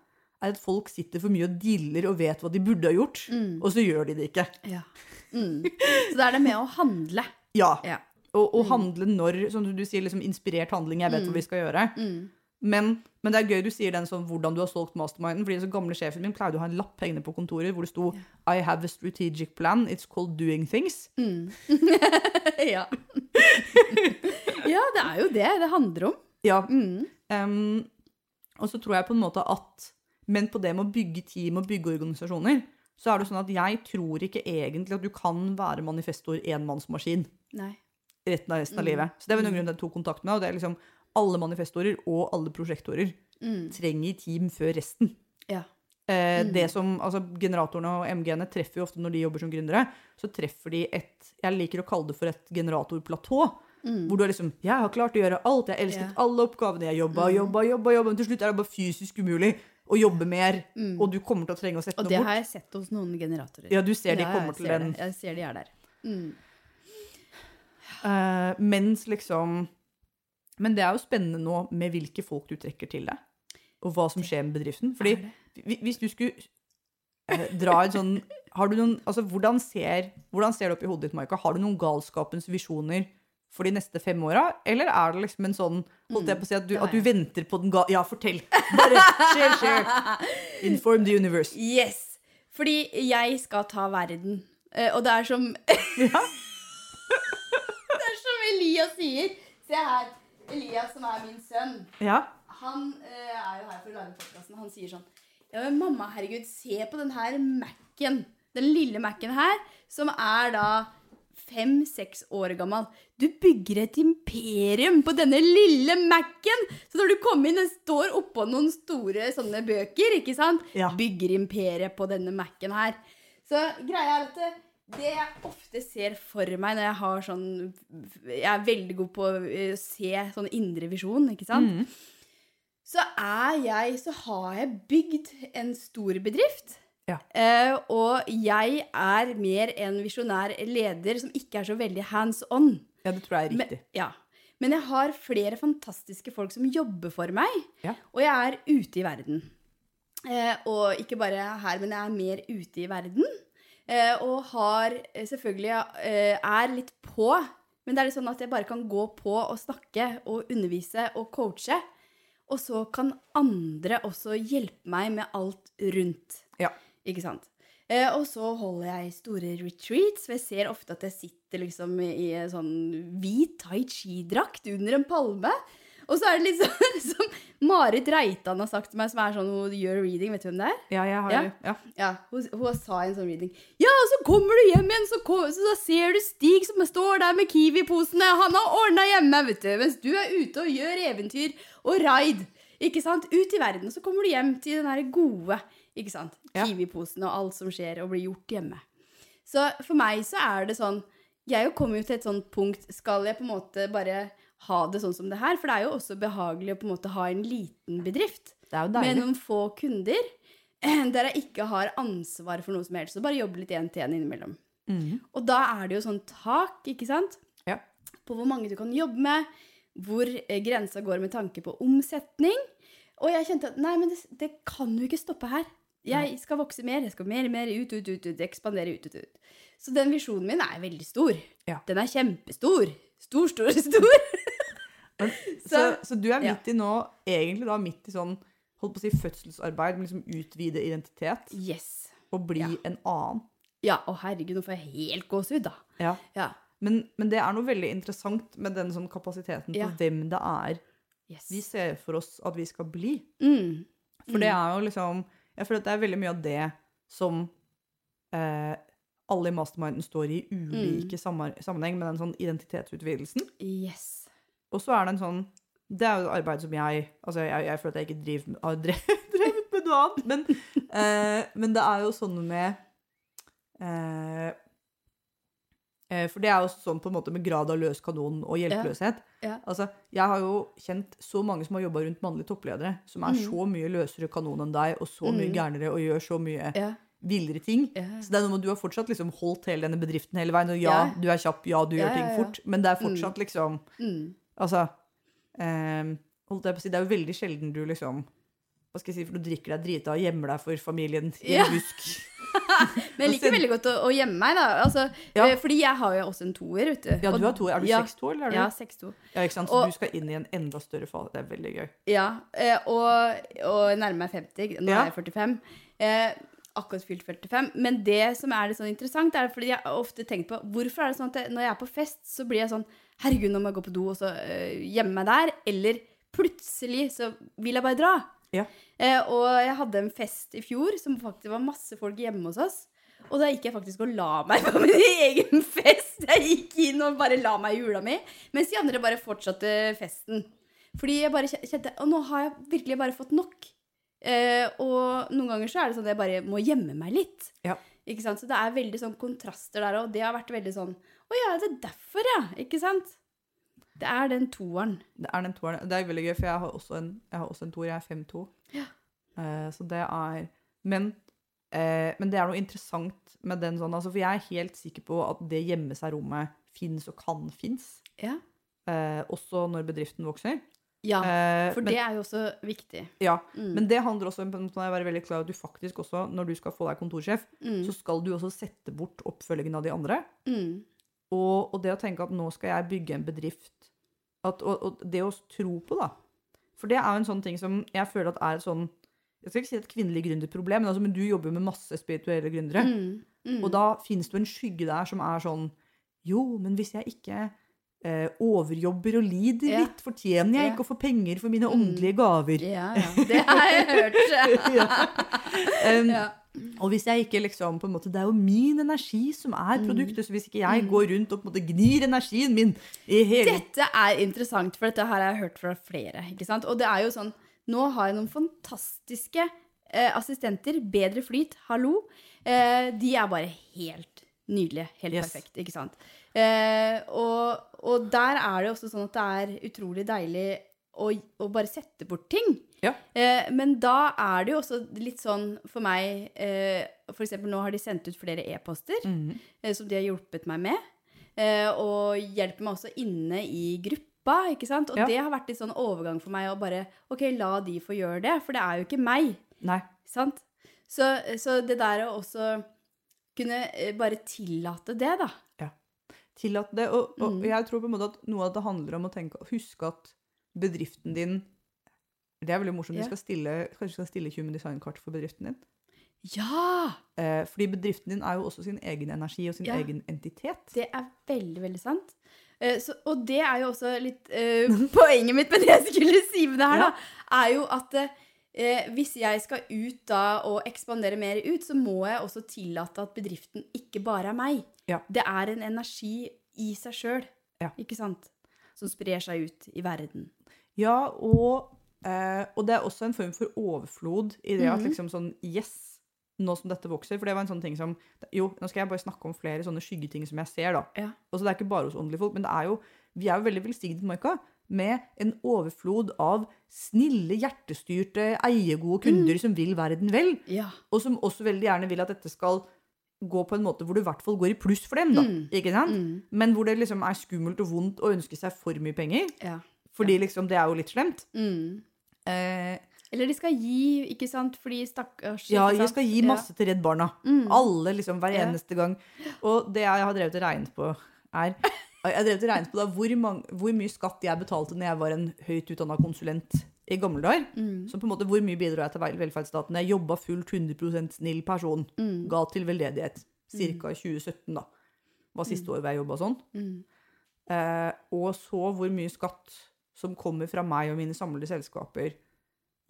er at folk sitter for mye og diller og vet hva de burde ha gjort, Mm. og så gjør de det ikke. ja. Mm. Så det er det med å handle. Ja. Ja. Og, og Mm. handle når, som du sier, liksom inspirert handling, jeg vet Mm. hva vi skal gjøre. Mm. Men, men det er gøy du sier den sånn hvordan du har solgt masterminden. fordi så gamle sjefen min pleide å ha en lapp hengende på kontoret hvor det sto I have a strategic plan. It's called doing things. Mm. ja. ja, det er jo det det handler om. Ja. Mm. em, og så tror jeg på en måte at Men på det med å bygge team og bygge organisasjoner, så er det sånn at jeg tror ikke egentlig at du kan være manifestor enmannsmaskin Nei. Resten av resten av Mm. livet. Så det er vel Mm. noen grunn til at jeg tok kontakt med og det er liksom alle manifestorer og alle prosjektorer Mm. trenger team før resten. Ja. Eh, det som, altså Generatorene og MG-ene treffer jo ofte når de jobber som gründere. Så treffer de et Jeg liker å kalle det for et generatorplatå. Mm. Hvor du er liksom Jeg har klart å gjøre alt. Jeg elsket yeah. alle oppgavene. Jeg jobba, jobba, jobba, jobba. Men til slutt er det bare fysisk umulig å jobbe mer. Mm. Og du kommer til å trenge å sette noe bort. Og det har jeg sett hos noen generatorer. Ja, du ser de kommer til den. Jeg ser de er der. Mm. Eh, Mens liksom Men det er jo spennende nå med hvilke folk du trekker til deg. Og hva som skjer med bedriften. Fordi hvis du skulle uh, dra en sånn Har du noen Altså, hvordan ser, hvordan ser det opp i hodet ditt, Maika? Har du noen galskapens visjoner for de neste fem åra? Eller er det liksom en sånn Holdt jeg på å si at du, at du venter på den ga... Ja, fortell! Bare share, share. Inform the universe. Yes! Fordi jeg skal ta verden. Eh, og det er som Ja. Det er som i Elias sier. Se her. Elias, som er min sønn, Ja. han eh, er jo her for å lage podkasten. Han sier sånn Ja, men mamma, herregud, se på den her Mac-en. Den lille Mac-en her, som er da fem-seks år gammel. Du bygger et imperium på denne lille Mac-en! Så når du kommer inn, den står oppå noen store sånne bøker, ikke sant? Ja. Bygger imperiet på denne Mac-en her. Så greia er at det, jeg ofte ser for meg når jeg har sånn Jeg er veldig god på å eh, se sånn indre visjon, ikke sant? Mm. Så er jeg Så har jeg bygd en stor bedrift. Ja. Eh, og jeg er mer en visjonær leder som ikke er så veldig hands on. ja, det tror jeg er Men, riktig. ja. Men jeg har flere fantastiske folk som jobber for meg, Ja. og jeg er ute i verden. Eh, og ikke bare her, men jeg er mer ute i verden. Eh, og har eh, selvfølgelig eh, er litt på, men det er litt sånn at jeg bare kan gå på og snakke og undervise og coache. Og så kan andre også hjelpe meg med alt rundt. Ja. Ikke sant? Eh, og så holder jeg store retreats, for jeg ser ofte at jeg sitter liksom i en sånn hvit tai chi-drakt under en palme. Og så er det litt sånn som Marit Reitan har sagt til meg, som er sånn hun gjør reading. Vet du hvem det er? Ja, jeg har Ja. ja. Ja, hun, hun sa en sånn reading Ja, og så kommer du hjem igjen, så, kom, så så ser du Stig som står der med Kiwi-posene. Han har ordna hjemme, vet du. Mens du er ute og gjør eventyr og raid. Ikke sant? Ut i verden. Og så kommer du hjem til den derre gode ikke sant? Kiwi-posen og alt som skjer og blir gjort hjemme. Så for meg så er det sånn Jeg kommer jo til et sånt punkt Skal jeg på en måte bare ha det sånn som det her? For det er jo også behagelig å på en måte ha en liten bedrift Det er jo med noen få kunder eh, der jeg ikke har ansvar for noe som helst. Så bare jobbe litt én til én innimellom. Mm. Og da er det jo sånn tak, ikke sant? Ja. På hvor mange du kan jobbe med, hvor eh, grensa går med tanke på omsetning. Og jeg kjente at nei, men det, det kan jo ikke stoppe her. Jeg skal vokse mer, jeg skal mer og mer ut, ut, ut, ut, ekspandere ut, ut, ut. Så den visjonen min er veldig stor. Ja. Den er kjempestor. Stor, stor, stor. Men, så, Så- så du er midt i nå, egentlig da midt i sånn holdt på å si fødselsarbeid, med liksom utvide identitet Yes. og bli Ja. en annen. Ja, å herregud, nå får jeg helt gåsehud, da. Ja. Ja. Men, men det er noe veldig interessant med den sånn kapasiteten på Ja. hvem det er Yes. vi ser for oss at vi skal bli. Mm. For det er jo liksom Jeg føler at det er veldig mye av det som eh, alle i masterminden står i ulike mm. sammenheng med den sånn identitetsutvidelsen. Yes. Og så er det en sånn Det er jo arbeid som jeg Altså, jeg, jeg føler at jeg ikke driver har drevet, med noe annet, men, eh, men det er jo sånn med eh, eh, For det er jo sånn på en måte med grad av løs kanon og hjelpeløshet. Ja. Altså, jeg har jo kjent så mange som har jobba rundt mannlige toppledere, som er mm. så mye løsere kanon enn deg, og så mye mm. gærnere og gjør så mye Ja. villere ting. Ja. Så det er noe med du har fortsatt liksom holdt hele denne bedriften hele veien. Og ja, Ja. du er kjapp, ja, du Ja, gjør ting ja, ja. fort, men det er fortsatt liksom Mm. Altså eh, holdt jeg på å si, Det er jo veldig sjelden du liksom Hva skal jeg si, for du drikker deg drita og gjemmer deg for familien i en Ja. busk. Men jeg liker veldig godt å, å gjemme meg, da. Altså, Ja. eh, Fordi jeg har jo også en toer, vet du. Ja, du har toer. Er du ja, 6-2, eller er du Ja, 6-2. Ja, ikke sant? Så Og- du skal inn i en enda større fase. Det er veldig gøy. Ja, eh, og, og nærmer meg 50. Nå er jeg 45. Eh, akkurat fylt 45. Men det som er litt sånn interessant, er fordi jeg har ofte tenkt på hvorfor er det sånn at jeg, når jeg er på fest, så blir jeg sånn Herregud, nå må jeg gå på do og så eh, gjemme meg der. Eller plutselig så vil jeg bare dra. Ja. Eh, og jeg hadde en fest i fjor som faktisk var masse folk hjemme hos oss. Og da gikk jeg faktisk og la meg på min egen fest. Jeg gikk inn og bare la meg i jula mi, mens de andre bare fortsatte festen. Fordi jeg bare kjente Og nå har jeg virkelig bare fått nok. Eh, og noen ganger så er det sånn at jeg bare må gjemme meg litt. Ja. Ikke sant? Så det er veldig sånn kontraster der, og det har vært veldig sånn Å ja, det er derfor, ja. Ikke sant? Det er den toeren. Det er den toeren. Det er veldig gøy, for jeg har også en, jeg har også en toer. Jeg er 5-2. Ja. Uh, så det er Men, uh, men det er noe interessant med den sånn, altså, for jeg er helt sikker på at det gjemme seg-rommet fins og kan fins. Ja. Uh, også når bedriften vokser. ja. For men, det er jo også viktig. ja, Mm. men det handler også om å være veldig klar at du faktisk også, når du skal få deg kontorsjef, Mm. så skal du også sette bort oppfølgingen av de andre. Mm. Og, og det å tenke at nå skal jeg bygge en bedrift at, og, og det å tro på, da. For det er jo en sånn ting som jeg føler at er et sånn Jeg skal ikke si et kvinnelig gründerproblem, men, altså, men du jobber jo med masse spirituelle gründere. Mm. Mm. Og da finnes det jo en skygge der som er sånn Jo, men hvis jeg ikke eh, overjobber og lider Ja. litt. Fortjener jeg Ja. ikke å få penger for mine Mm. åndelige gaver? Ja, ja. Det har jeg hørt. Ja. Um, Ja. Og hvis jeg ikke liksom på en måte, Det er jo min energi som er Mm. produktet, så hvis ikke jeg går rundt og på en måte gnir energien min i hele Dette er interessant, for dette har jeg hørt fra flere. ikke sant? Og det er jo sånn Nå har jeg noen fantastiske eh, assistenter. Bedre flyt, hallo. Eh, de er bare helt nydelige. Helt Yes. perfekt, ikke sant? Eh, og, og der er det også sånn at det er utrolig deilig å, å bare sette bort ting. Ja. Eh, men da er det jo også litt sånn for meg eh, For eksempel nå har de sendt ut flere e-poster Mhm. eh, som de har hjulpet meg med. Eh, og hjelper meg også inne i gruppa, ikke sant? Og Ja. det har vært litt sånn overgang for meg å bare OK, la de få gjøre det, for det er jo ikke meg, Nei. sant? Så, så det der å også kunne eh, bare tillate det, da. Ja. Tillate det. Og, og Mm. jeg tror på en måte at noe av det handler om å tenke Huske at bedriften din Det er veldig morsomt. Ja. Du skal stille, kanskje du skal stille Human Design-kart for bedriften din. Ja! Eh, fordi bedriften din er jo også sin egen energi og sin Ja. egen entitet. Det er veldig, veldig sant. Eh, så, og det er jo også litt eh, poenget mitt med det jeg skulle si med det her, Ja. da, er jo at eh, hvis jeg skal ut da og ekspandere mer ut, så må jeg også tillate at bedriften ikke bare er meg. Ja. Det er en energi i seg sjøl, Ja. ikke sant? Som sprer seg ut i verden. Ja, og, eh, og det er også en form for overflod i det at Mhm. liksom sånn Yes, nå som dette vokser. For det var en sånn ting som Jo, nå skal jeg bare snakke om flere sånne skyggeting som jeg ser, da. Ja. så det er ikke bare hos åndelige folk, men det er jo Vi er jo veldig velsignet, Marka, med en overflod av snille, hjertestyrte, eiegode kunder Mm. som vil verden vel, Ja. og som også veldig gjerne vil at dette skal gå på en måte hvor det i hvert fall går i pluss for dem, da. Mm. Ikke sant? Mm. Men hvor det liksom er skummelt og vondt å ønske seg for mye penger. ja. Fordi liksom det er jo litt slemt. Mm. Eh, Eller de skal gi, ikke sant? Fordi stakkars ja, de skal gi masse til Redd Barna. Mm. Alle liksom hver eneste gang. Og det jeg har drevet og regnet på, er Jeg har drevet og regnet på da, hvor, mange, hvor mye skatt jeg betalte når jeg var en høyt utdanna konsulent i gamle dager. Mm. Så på en måte, hvor mye bidro jeg til vel- velferdsstaten? Jeg jobba fullt 100% snill person. Mm. Ga til veldedighet. Cirka i 2017, da. Var siste året jeg jobba sånn. Mm. Eh, og så hvor mye skatt som kommer fra meg og mine samlede selskaper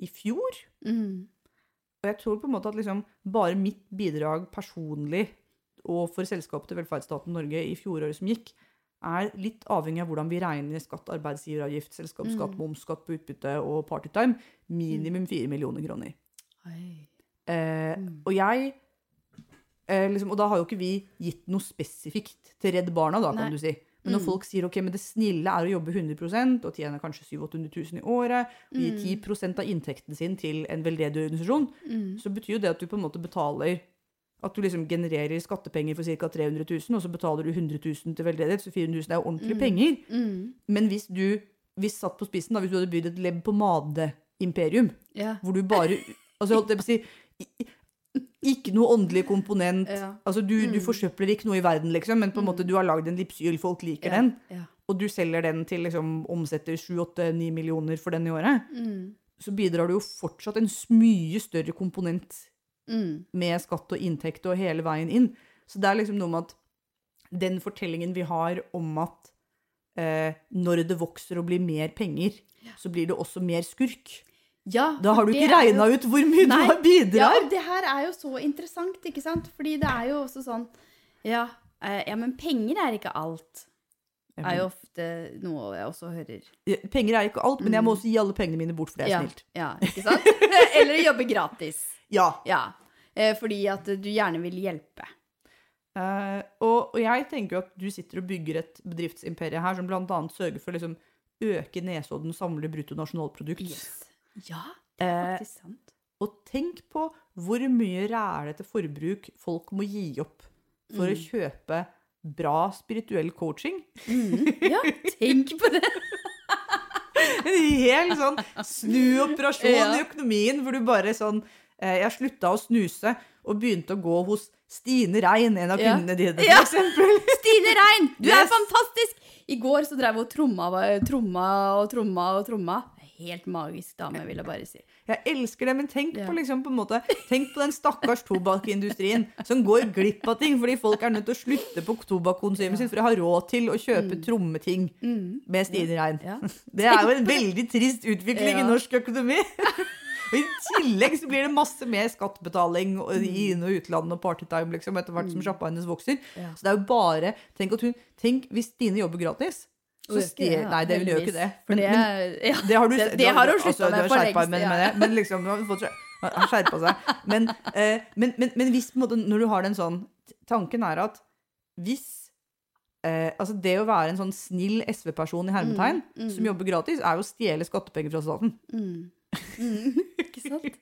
i fjor. Mm. Og jeg tror på en måte at liksom bare mitt bidrag personlig og for selskapet til velferdsstaten Norge i fjoråret som gikk, er litt avhengig av hvordan vi regner skatt, arbeidsgiveravgift, selskapsskatt, Mm. momsskatt på utbytte og partytime. Minimum 4 millioner kroner. Eh, Mm. og jeg eh, liksom, Og da har jo ikke vi gitt noe spesifikt til Redd Barna, da, kan Nei. du si. Men når Mm. folk sier ok, men det snille er å jobbe 100% og tjene kanskje 700 000 i året, og gi Mm. 10% av inntekten sin til en veldedig organisasjon, Mm. så betyr jo det at du på en måte betaler At du liksom genererer skattepenger for ca. 300 000, og så betaler du 100 000 til veldedighet, så 400 000 er jo ordentlige Mm. penger. Mm. Men hvis du hvis satt på spissen, da, hvis du hadde bygd et lebb på Made-imperium, Ja. hvor du bare Altså, holdt jeg på å si Ikke noe åndelig komponent. Ja. Altså, du, du Mm. forsøpler ikke noe i verden, liksom, men på en måte du har lagd en lipsyl, folk liker Ja. den, Ja. og du selger den til liksom omsetter 7-8-9 millioner for den i året, Mm. så bidrar du jo fortsatt en mye større komponent Mm. med skatt og inntekt og hele veien inn. Så det er liksom noe med at den fortellingen vi har om at eh, når det vokser og blir mer penger, så blir det også mer skurk. Ja, Da har du ikke regna ut hvor mye Nei. du har bidrar. Ja, det her er jo så interessant, ikke sant? Fordi det er jo også sånn Ja, eh, ja men penger er ikke alt. er jo ofte noe jeg også hører. Penger er ikke alt, men jeg må Mm. også gi alle pengene mine bort, for det er ja, snilt. Ja, ikke sant? Eller jobbe gratis. Ja. Ja. Eh, Fordi at du gjerne vil hjelpe. Uh, og, og jeg tenker jo at du sitter og bygger et bedriftsimperium her som bl.a. sørger for å liksom, øke Nesodden samlede bruttonasjonalprodukt. Yes. Ja, det er Eh, faktisk sant. Og tenk på hvor mye rælete forbruk folk må gi opp for å Mm. kjøpe bra spirituell coaching. Mm. Ja, tenk på det. En hel sånn snuoperasjon Ja. i økonomien hvor du bare sånn eh, Jeg slutta å snuse og begynte å gå hos Stine Rein, en av Ja. kundene dine, for Ja. eksempel. Stine Rein, du er fantastisk! I går så drev hun og tromma, tromma og tromma og tromma. Helt magisk dame, vil jeg bare si. Jeg elsker det, men tenk Ja. på liksom på måte Tenk på den stakkars tobakkindustrien som går glipp av ting fordi folk er nødt til å slutte på tobakkonsumet sitt for å ha råd til å kjøpe trommeting med Stine Rein. Ja. Det er jo en veldig trist utvikling Ja. i norsk økonomi. Og I tillegg så blir det masse mer skattebetaling og i inn- og utland og partytime liksom, etter hvert som sjappa hennes vokser. Ja. Så det er jo bare Tenk, hun, tenk hvis Stine jobber gratis. Så Hun det, da, nei, det, vil jo ikke det. Men, det, ja, Det har, du, det, det har hun altså, slutta med for lengst. ja. men liksom, du har fått skjerpa seg. Men, eh, men, men, men hvis på en måte, når du har den sånn Tanken er at hvis eh, Altså det å være en sånn snill SV-person i hermetegn, Mm, mm. som jobber gratis, er jo å stjele skattepenger fra staten. Mm. Mm. Ikke sant?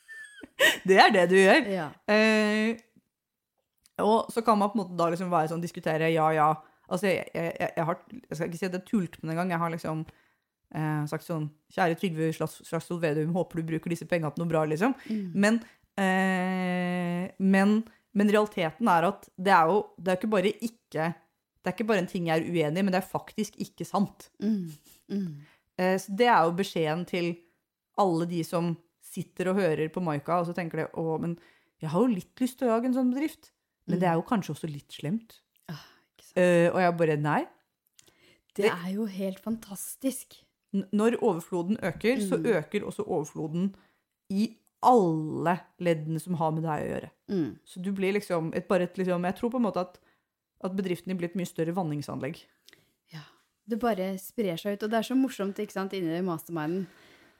Det er det du gjør. Ja. Eh, og så kan man på en måte da liksom være sånn, diskutere ja, ja. Altså, jeg, jeg, jeg, jeg har Jeg skal ikke si at det er tult, med en engang. Jeg har liksom eh, sagt sånn Kjære Trygve Slags- Slagsvold Vedum, håper du bruker disse pengene til noe bra, liksom. Mm. Men, eh, men, men realiteten er at det er jo Det er ikke bare ikke Det er ikke bare en ting jeg er uenig i, men det er faktisk ikke sant. Mm. Mm. Eh, så det er jo beskjeden til alle de som sitter og hører på Maika, og så tenker de å, men jeg har jo litt lyst til å lage en sånn bedrift. Men det er jo kanskje også litt slemt. Eh, og jeg bare nei. Det er jo helt fantastisk. Når overfloden øker, så Mm. øker også overfloden i alle leddene som har med deg å gjøre. Mm. Så du blir liksom, et, bare et, liksom Jeg tror på en måte at, at bedriften din blir et mye større vanningsanlegg. Ja. Det bare sprer seg ut. Og det er så morsomt ikke sant, inni masterminden.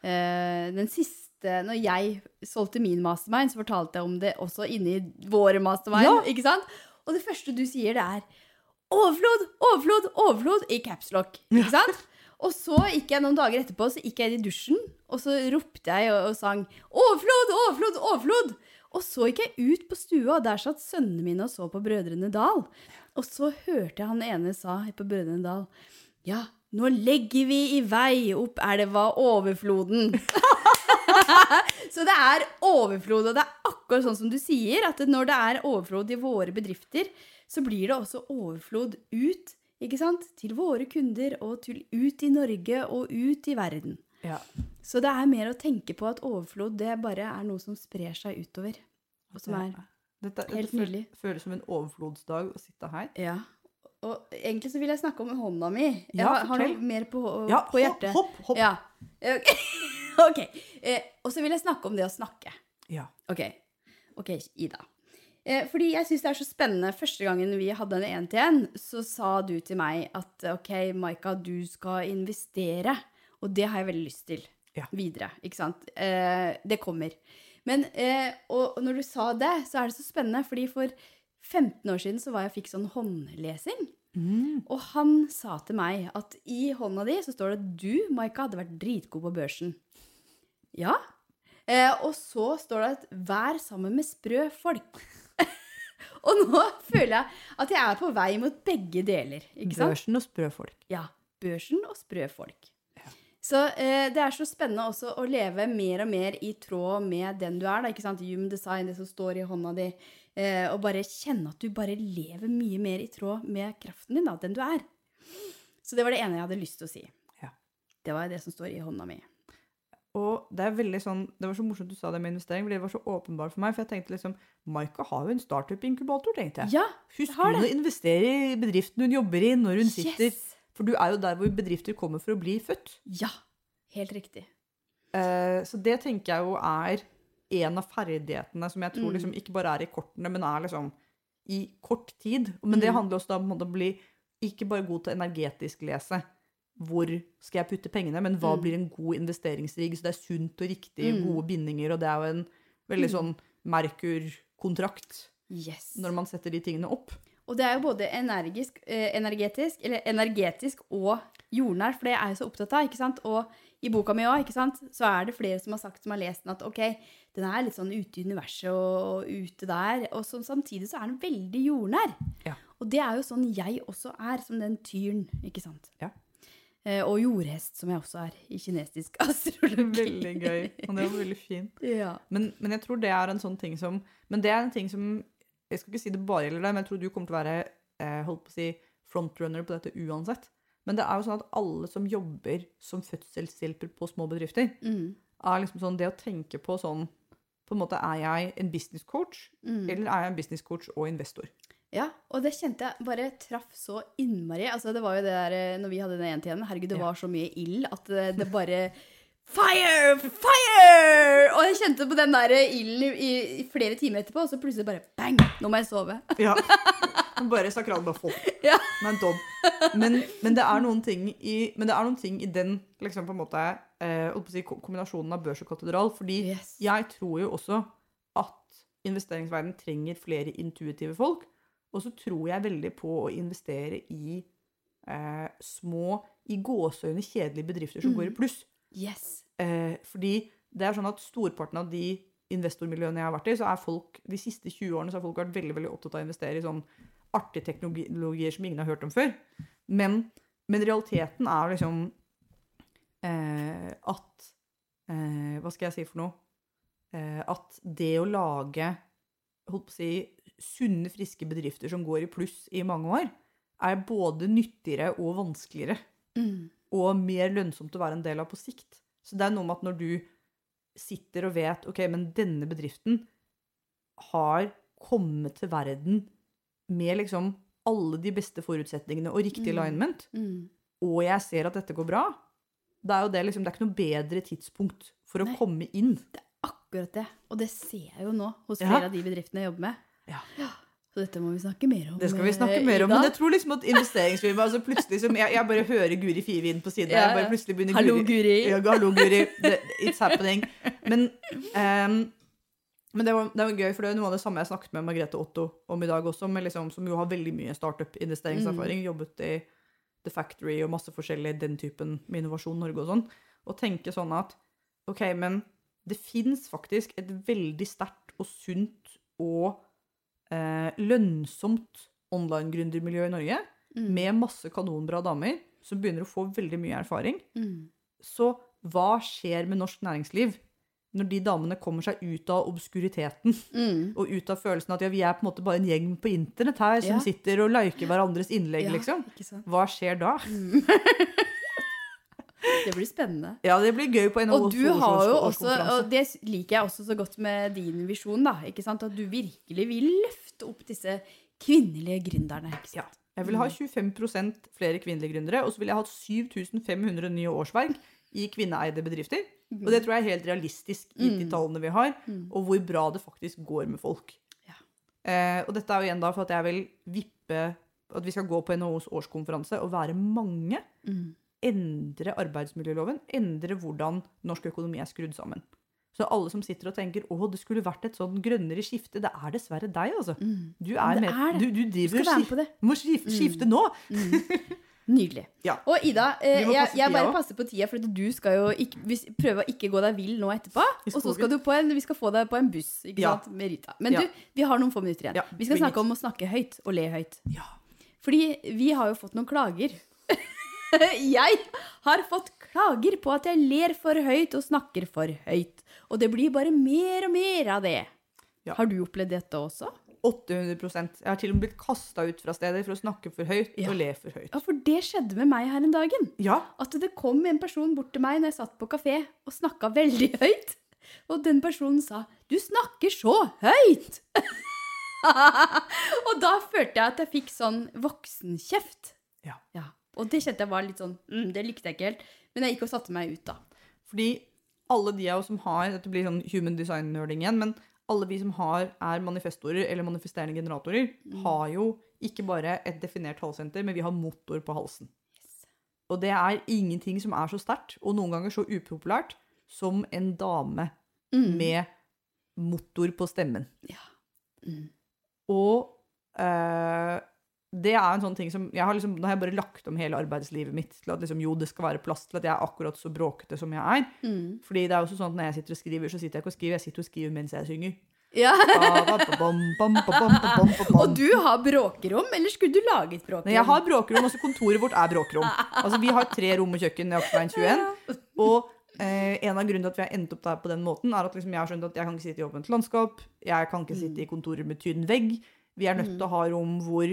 Uh, den siste Når jeg solgte min mastermind, så fortalte jeg om det også inni våre mastermind. Ja. ikke sant? Og det første du sier, det er overflod, overflod, overflod i capslock. Ikke sant? Og så gikk jeg noen dager etterpå så gikk jeg i dusjen, og så ropte jeg og, og sang 'Overflod, overflod, overflod'! Og så gikk jeg ut på stua, og der satt sønnene mine og så på Brødrene Dal. Og så hørte jeg han ene sa på Brødrene Dal Ja, nå legger vi i vei opp elva Overfloden. så det er overflod, og det er akkurat sånn som du sier, at når det er overflod i våre bedrifter, så blir det også overflod ut, ikke sant? Til våre kunder, og til ut i Norge og ut i verden. Ja. Så det er mer å tenke på at overflod, det bare er noe som sprer seg utover. Og som er Dette, dette Helt føles, Det føles som en overflodsdag å sitte her. Ja. Og egentlig så vil jeg snakke om hånda mi. Jeg Ja, har, noe mer på, Ja, på hjertet. hopp, hopp, hopp. Ja. Ok. Eh, og så vil jeg snakke om det å snakke. Ja. Ok, ok, Ida. Eh, fordi jeg syns det er så spennende. Første gangen vi hadde en én-til-én, så sa du til meg at ok, Maika, du skal investere. Og det har jeg veldig lyst til Ja. videre. Ikke sant? Eh, det kommer. Men eh, og og når du sa det, så er det så spennende, fordi for 15 år siden så var jeg fikk sånn håndlesing. Mm. Og han sa til meg at i hånda di så står det at du, Maika, hadde vært dritgod på børsen. Ja. Eh, og så står det at vær sammen med sprø folk. Og nå føler jeg at jeg er på vei mot begge deler. ikke sant? Børsen og sprø folk. Ja. Børsen og sprø folk. Så eh, det er så spennende også å leve mer og mer i tråd med den du er. da, ikke sant? Human design, det som står i hånda di. Eh, og bare kjenne at du bare lever mye mer i tråd med kraften din, da, den du er. Så det var det ene jeg hadde lyst til å si. Ja. Det var det som står i hånda mi. Og det er veldig sånn, det var så morsomt du sa det med investering, fordi det var så åpenbart for meg. For jeg tenkte liksom Maika har jo en startup-inkubator, tenkte jeg. Ja, Husk hun å investere i bedriften hun jobber i, når hun sitter. For du er jo der hvor bedrifter kommer for å bli født. Ja, helt riktig. Eh, så det tenker jeg jo er en av ferdighetene som jeg tror Mm. liksom ikke bare er i kortene, men er liksom i kort tid. Men det Mm. handler også da om å bli ikke bare god til energetisk lese. Hvor skal jeg putte pengene, men hva Mm. blir en god investeringsrigg? Så det er sunt og riktig, Mm. gode bindinger, og det er jo en veldig Mm. sånn Merkur-kontrakt Yes. når man setter de tingene opp. Og det er jo både energisk, eh, energetisk, eller energetisk og jordnær, for det er jeg så opptatt av. ikke sant? Og i boka mi òg, så er det flere som har sagt, som har lest den, at ok, den er litt sånn ute i universet og, og ute der. Og så, samtidig så er den veldig jordnær. Ja. Og det er jo sånn jeg også er, som den tyren, ikke sant? Ja. Eh, og jordhest, som jeg også er i kinesisk astrologi. Veldig gøy. Og det var veldig fint. Ja. Men, men jeg tror det er en sånn ting som Men det er en ting som Jeg skal ikke si det bare gjelder deg, men jeg tror du kommer til å være eh, holdt på å si, frontrunner på dette uansett. Men det er jo sånn at alle som jobber som fødselshjelper på små bedrifter, Mm. er liksom sånn det å tenke på sånn På en måte, er jeg en business coach, Mm. eller er jeg en business coach og investor? Ja, og det kjente jeg bare traff så innmari. Altså, det var jo det der eh, når vi hadde den ene tiden. Herregud, det Ja. var så mye ild at det, det bare Fire! Fire! Og jeg kjente på den der ilden i, i flere timer etterpå, og så plutselig bare bang! Nå må jeg sove. Ja. Bare sakral bare. Ja. Men, men, men det er noen ting i, men det er noen ting i den liksom på en måte, eh, si, kombinasjonen av børs og katedral. Fordi Yes. jeg tror jo også at investeringsverdenen trenger flere intuitive folk. Og så tror jeg veldig på å investere i eh, små, i gåseøyne kjedelige bedrifter som Mm. går i pluss. Yes. Eh, fordi det er sånn at storparten av de investormiljøene jeg har vært i, så er folk de siste 20 årene så har folk vært veldig veldig opptatt av å investere i sånn artige teknologier som ingen har hørt om før. Men, men realiteten er liksom eh, at eh, Hva skal jeg si for noe? Eh, at det å lage holdt på å si, sunne, friske bedrifter som går i pluss i mange år, er både nyttigere og vanskeligere Mm. og mer lønnsomt å være en del av på sikt. Så det er noe med at når du sitter og vet ok, men denne bedriften har kommet til verden med liksom alle de beste forutsetningene og riktig Mm. alignment, Mm. og jeg ser at dette går bra, det er jo det liksom, det er ikke noe bedre tidspunkt for å komme inn. Akkurat det. Og det ser jeg jo nå hos Ja. flere av de bedriftene jeg jobber med. Ja. Så dette må vi snakke mer om. Det skal vi eh, snakke mer om, men jeg tror liksom at investeringsfirma altså plutselig som, jeg, jeg bare hører Guri Five inn på siden, Ja, jeg bare plutselig begynner Hallo, Guri. Ja, hallo, Guri. Det- It's happening. Men, um, men det, var, det var gøy, for det er noe av det samme jeg snakket med Margrethe Otto om i dag også, liksom, som jo har veldig mye startup-investeringserfaring. Jobbet i The Factory og masse forskjellig den typen med Innovasjon Norge og sånn. Og tenke sånn at OK, men det fins faktisk et veldig sterkt og sunt og eh, lønnsomt online-gründermiljø i Norge, Mm. med masse kanonbra damer som begynner å få veldig mye erfaring. Mm. Så hva skjer med norsk næringsliv når de damene kommer seg ut av obskuriteten Mm. og ut av følelsen at ja, vi er på en måte bare en gjeng på internett her som Ja. sitter og liker hverandres innlegg, Ja, liksom? Hva skjer da? Det blir spennende. Ja, det blir gøy på en Og du har jo også, årskonferanse. og det liker jeg også så godt med din visjon, da, ikke sant? at du virkelig vil løfte opp disse kvinnelige gründerne. ikke sant? Ja. Jeg vil ha 25% flere kvinnelige gründere, og så vil jeg ha 7500 nye årsverk i kvinneeide bedrifter. Og det tror jeg er helt realistisk i de Mm. tallene vi har, Mm. og hvor bra det faktisk går med folk. Ja. Eh, og dette er jo igjen da for at jeg vil vippe at vi skal gå på NHOs årskonferanse og være mange. Mm. Endre arbeidsmiljøloven, endre hvordan norsk økonomi er skrudd sammen. Så alle som sitter og tenker å, det skulle vært et sånn grønnere skifte, det er dessverre deg, altså. Mm. Du er Det med, er. Du, du driver og skif- må skif Mm. skifte nå. Mm. Nydelig. Ja. Og Ida, eh, jeg, jeg bare passer på tida, for du skal jo ikke, prøve å ikke gå deg vill nå etterpå. Og så skal du på en, vi skal få deg på en buss ikke Ja. sant, med Rita. Men Ja. du, vi har noen få minutter igjen. Vi skal snakke om å snakke høyt og le høyt. Ja. Fordi vi har jo fått noen klager. jeg har fått klager på at jeg ler for høyt og snakker for høyt. Og det blir bare mer og mer av det. Ja. Har du opplevd dette også? 800% Jeg har til og med blitt kasta ut fra steder for å snakke for høyt Ja. og le for høyt. Ja, for det skjedde med meg her en dagen. Ja, At det kom en person bort til meg når jeg satt på kafé og snakka veldig høyt. Og den personen sa 'Du snakker så høyt'! og da følte jeg at jeg fikk sånn voksenkjeft. Ja. Ja. Og det kjente jeg var litt sånn mm, Det likte jeg ikke helt. Men jeg gikk og satte meg ut, da. fordi alle de av oss som har Dette blir sånn human design-nerding igjen, men alle vi som har, er manifestorer eller manifesterende generatorer, Mm. har jo ikke bare et definert halssenter, men vi har motor på halsen. Og det er ingenting som er så sterkt, og noen ganger så upopulært, som en dame Mm. med motor på stemmen. Ja. Mm. Og eh, det er en sånn ting som jeg har liksom, Nå har jeg bare lagt om hele arbeidslivet mitt til at liksom, jo, det skal være plass til at jeg er akkurat så bråkete som jeg er. Mm. Fordi det er også sånn at når jeg sitter og skriver, så sitter jeg ikke og skriver, jeg sitter og skriver mens jeg synger. Ja. Og du har bråkerom, eller skulle du laget et bråkerom? Nei, jeg har bråkerom, også kontoret vårt er bråkerom. Altså, Vi har tre rom og kjøkken i Aksveien 21. Og eh, en av grunnene til at vi har endt opp der på den måten, er at liksom, jeg har skjønt at jeg kan ikke sitte i åpent landskap, jeg kan ikke sitte i kontorer med tynn vegg. Vi er nødt til å ha rom hvor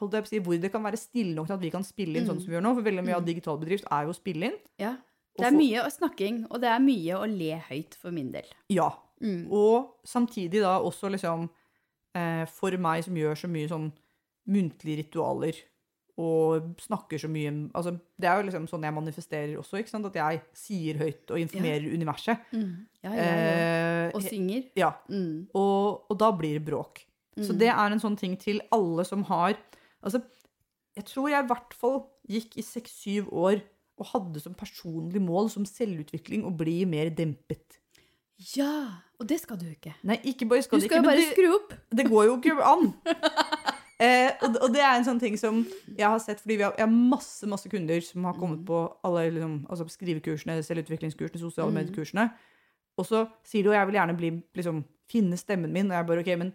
holdt jeg på å si, hvor det kan være stille nok til at vi kan spille inn sånn som vi gjør nå. For veldig mye av Mm. digital bedrift er jo å spille inn. Ja. Det er mye snakking, og det er mye å le høyt for min del. Ja. Mm. Og samtidig da også liksom eh, For meg som gjør så mye sånn muntlige ritualer og snakker så mye altså Det er jo liksom sånn jeg manifesterer også, ikke sant? At jeg sier høyt og informerer universet. Mm. Ja, ja, ja. Eh, Og synger. ja. Mm. Og, og da blir det bråk. Så Mm. det er en sånn ting til alle som har Altså, jeg tror jeg i hvert fall gikk i seks-syv år og hadde som personlig mål som selvutvikling å bli mer dempet. Ja! Og det skal du ikke. Nei, ikke bare skal Du det skal jo bare det, skru opp. det går jo ikke an. Eh, og, og det er en sånn ting som jeg har sett, fordi vi har, jeg har masse masse kunder som har kommet Mm. på alle liksom, altså skrivekursene, selvutviklingskursene, sosiale Mm. mediekursene. Og så sier de jo jeg vil gjerne bli, liksom, finne stemmen min. Og jeg bare ok, men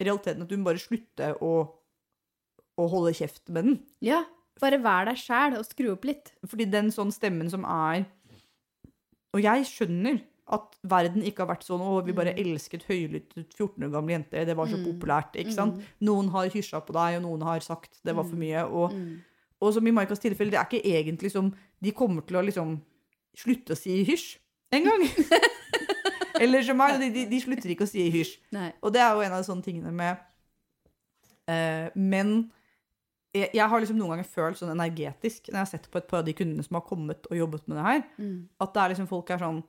realiteten at du må bare slutte å, å holde kjeft med den. Ja. Bare vær deg sjæl og skru opp litt. Fordi den sånn stemmen som er Og jeg skjønner at verden ikke har vært sånn Å, vi bare elsket høylyttet 14 år gamle jenter. Det var så Mm. populært. ikke sant? Mm. Noen har hysja på deg, og noen har sagt det var for Mm. mye. Og, Mm. og som i Maikas tilfelle, det er ikke egentlig som De kommer til å liksom slutte å si hysj en gang. Eller som meg, de, de, slutter ikke å si hysj. Nei. Og det er jo en av de sånne tingene med uh, Men jeg, jeg har liksom noen ganger følt sånn energetisk når jeg har sett på et par av de kundene som har kommet og jobbet med det her, Mm. at det er liksom folk er sånn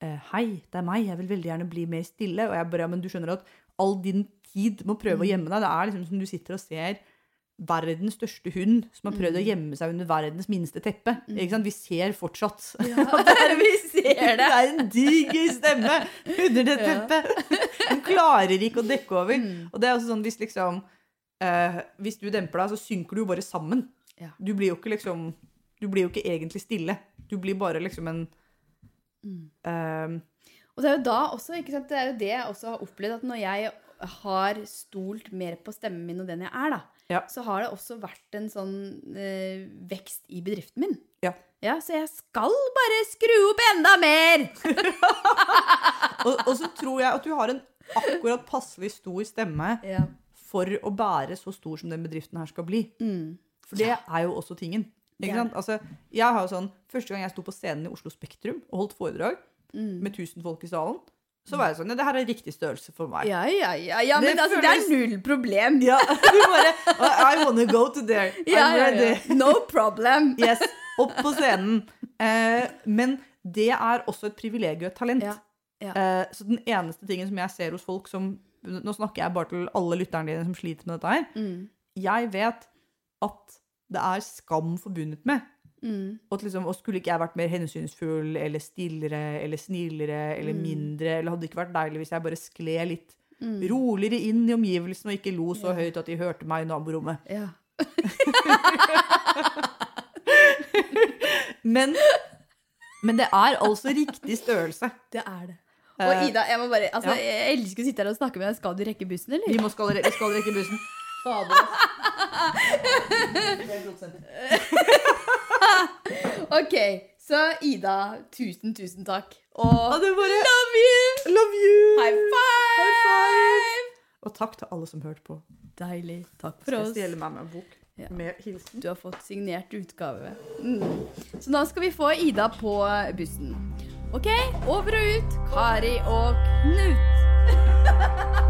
eh, Hei, det er meg, jeg vil veldig gjerne bli mer stille. Og jeg bare, ja, men du skjønner at all din tid med å prøve å Mm. gjemme deg. Det er liksom som du sitter og ser verdens største hund som har prøvd å Mm. gjemme seg under verdens minste teppe. Mm. Vi ser fortsatt. Ja, vi ser Det det. er en diger stemme under det teppet. Hun klarer ikke å dekke over. Mm. Og det er også sånn hvis liksom eh, Hvis du demper deg, så synker du jo bare sammen. Du blir jo ikke liksom Du blir jo ikke egentlig stille. Du blir bare liksom en eh, Og det er jo da også, det er jo det jeg også har opplevd, at når jeg har stolt mer på stemmen min og den jeg er, da, Ja. så har det også vært en sånn eh, vekst i bedriften min. Ja. ja. Så jeg skal bare skru opp enda mer! og, og så tror jeg at du har en akkurat passelig stor stemme Ja. for å bære så stor som den bedriften her skal bli. Mm. For det er jo også tingen. Altså, jeg har jo sånn, Første gang jeg sto på scenen i Oslo Spektrum og holdt foredrag Mm. med 1000 folk i salen, så var jeg sånn ja, Det her er riktig størrelse for meg. Ja, ja, ja, ja, men Det altså, det er null problem. Ja, du bare I wanna go to there. Ja, I'm ja, ready. No problem. Yes, opp på scenen. Eh, men det er også et privilegium og et talent. Ja, ja. Eh, så den eneste tingen som jeg ser hos folk som Nå snakker jeg bare til alle lytterne dine som sliter med dette her. Mm. Jeg vet at det er skam forbundet med. Mm. Og, liksom, og skulle ikke jeg vært mer hensynsfull eller stillere eller snillere eller Mm. mindre, eller hadde det ikke vært deilig hvis jeg bare skled litt Mm. roligere inn i omgivelsene og ikke lo så yeah. høyt at de hørte meg i naborommet. Ja. Men, men det er altså riktig størrelse. Det er det. Og Eh, Ida, jeg må bare Altså, ja. jeg elsker å sitte her og snakke med deg. Skal du rekke bussen, eller? Vi, må skal, skal rekke bussen. Fader. Ok, så Ida, tusen, tusen takk. Og bare love you! Love you! High five! High five! Og takk til alle som hørte på. Deilig. Takk for Skal oss. stjele meg med en bok Ja. med hilsen? Du har fått signert utgave. Mm. Så nå skal vi få Ida på bussen. Ok, over og ut. Kari og Knut.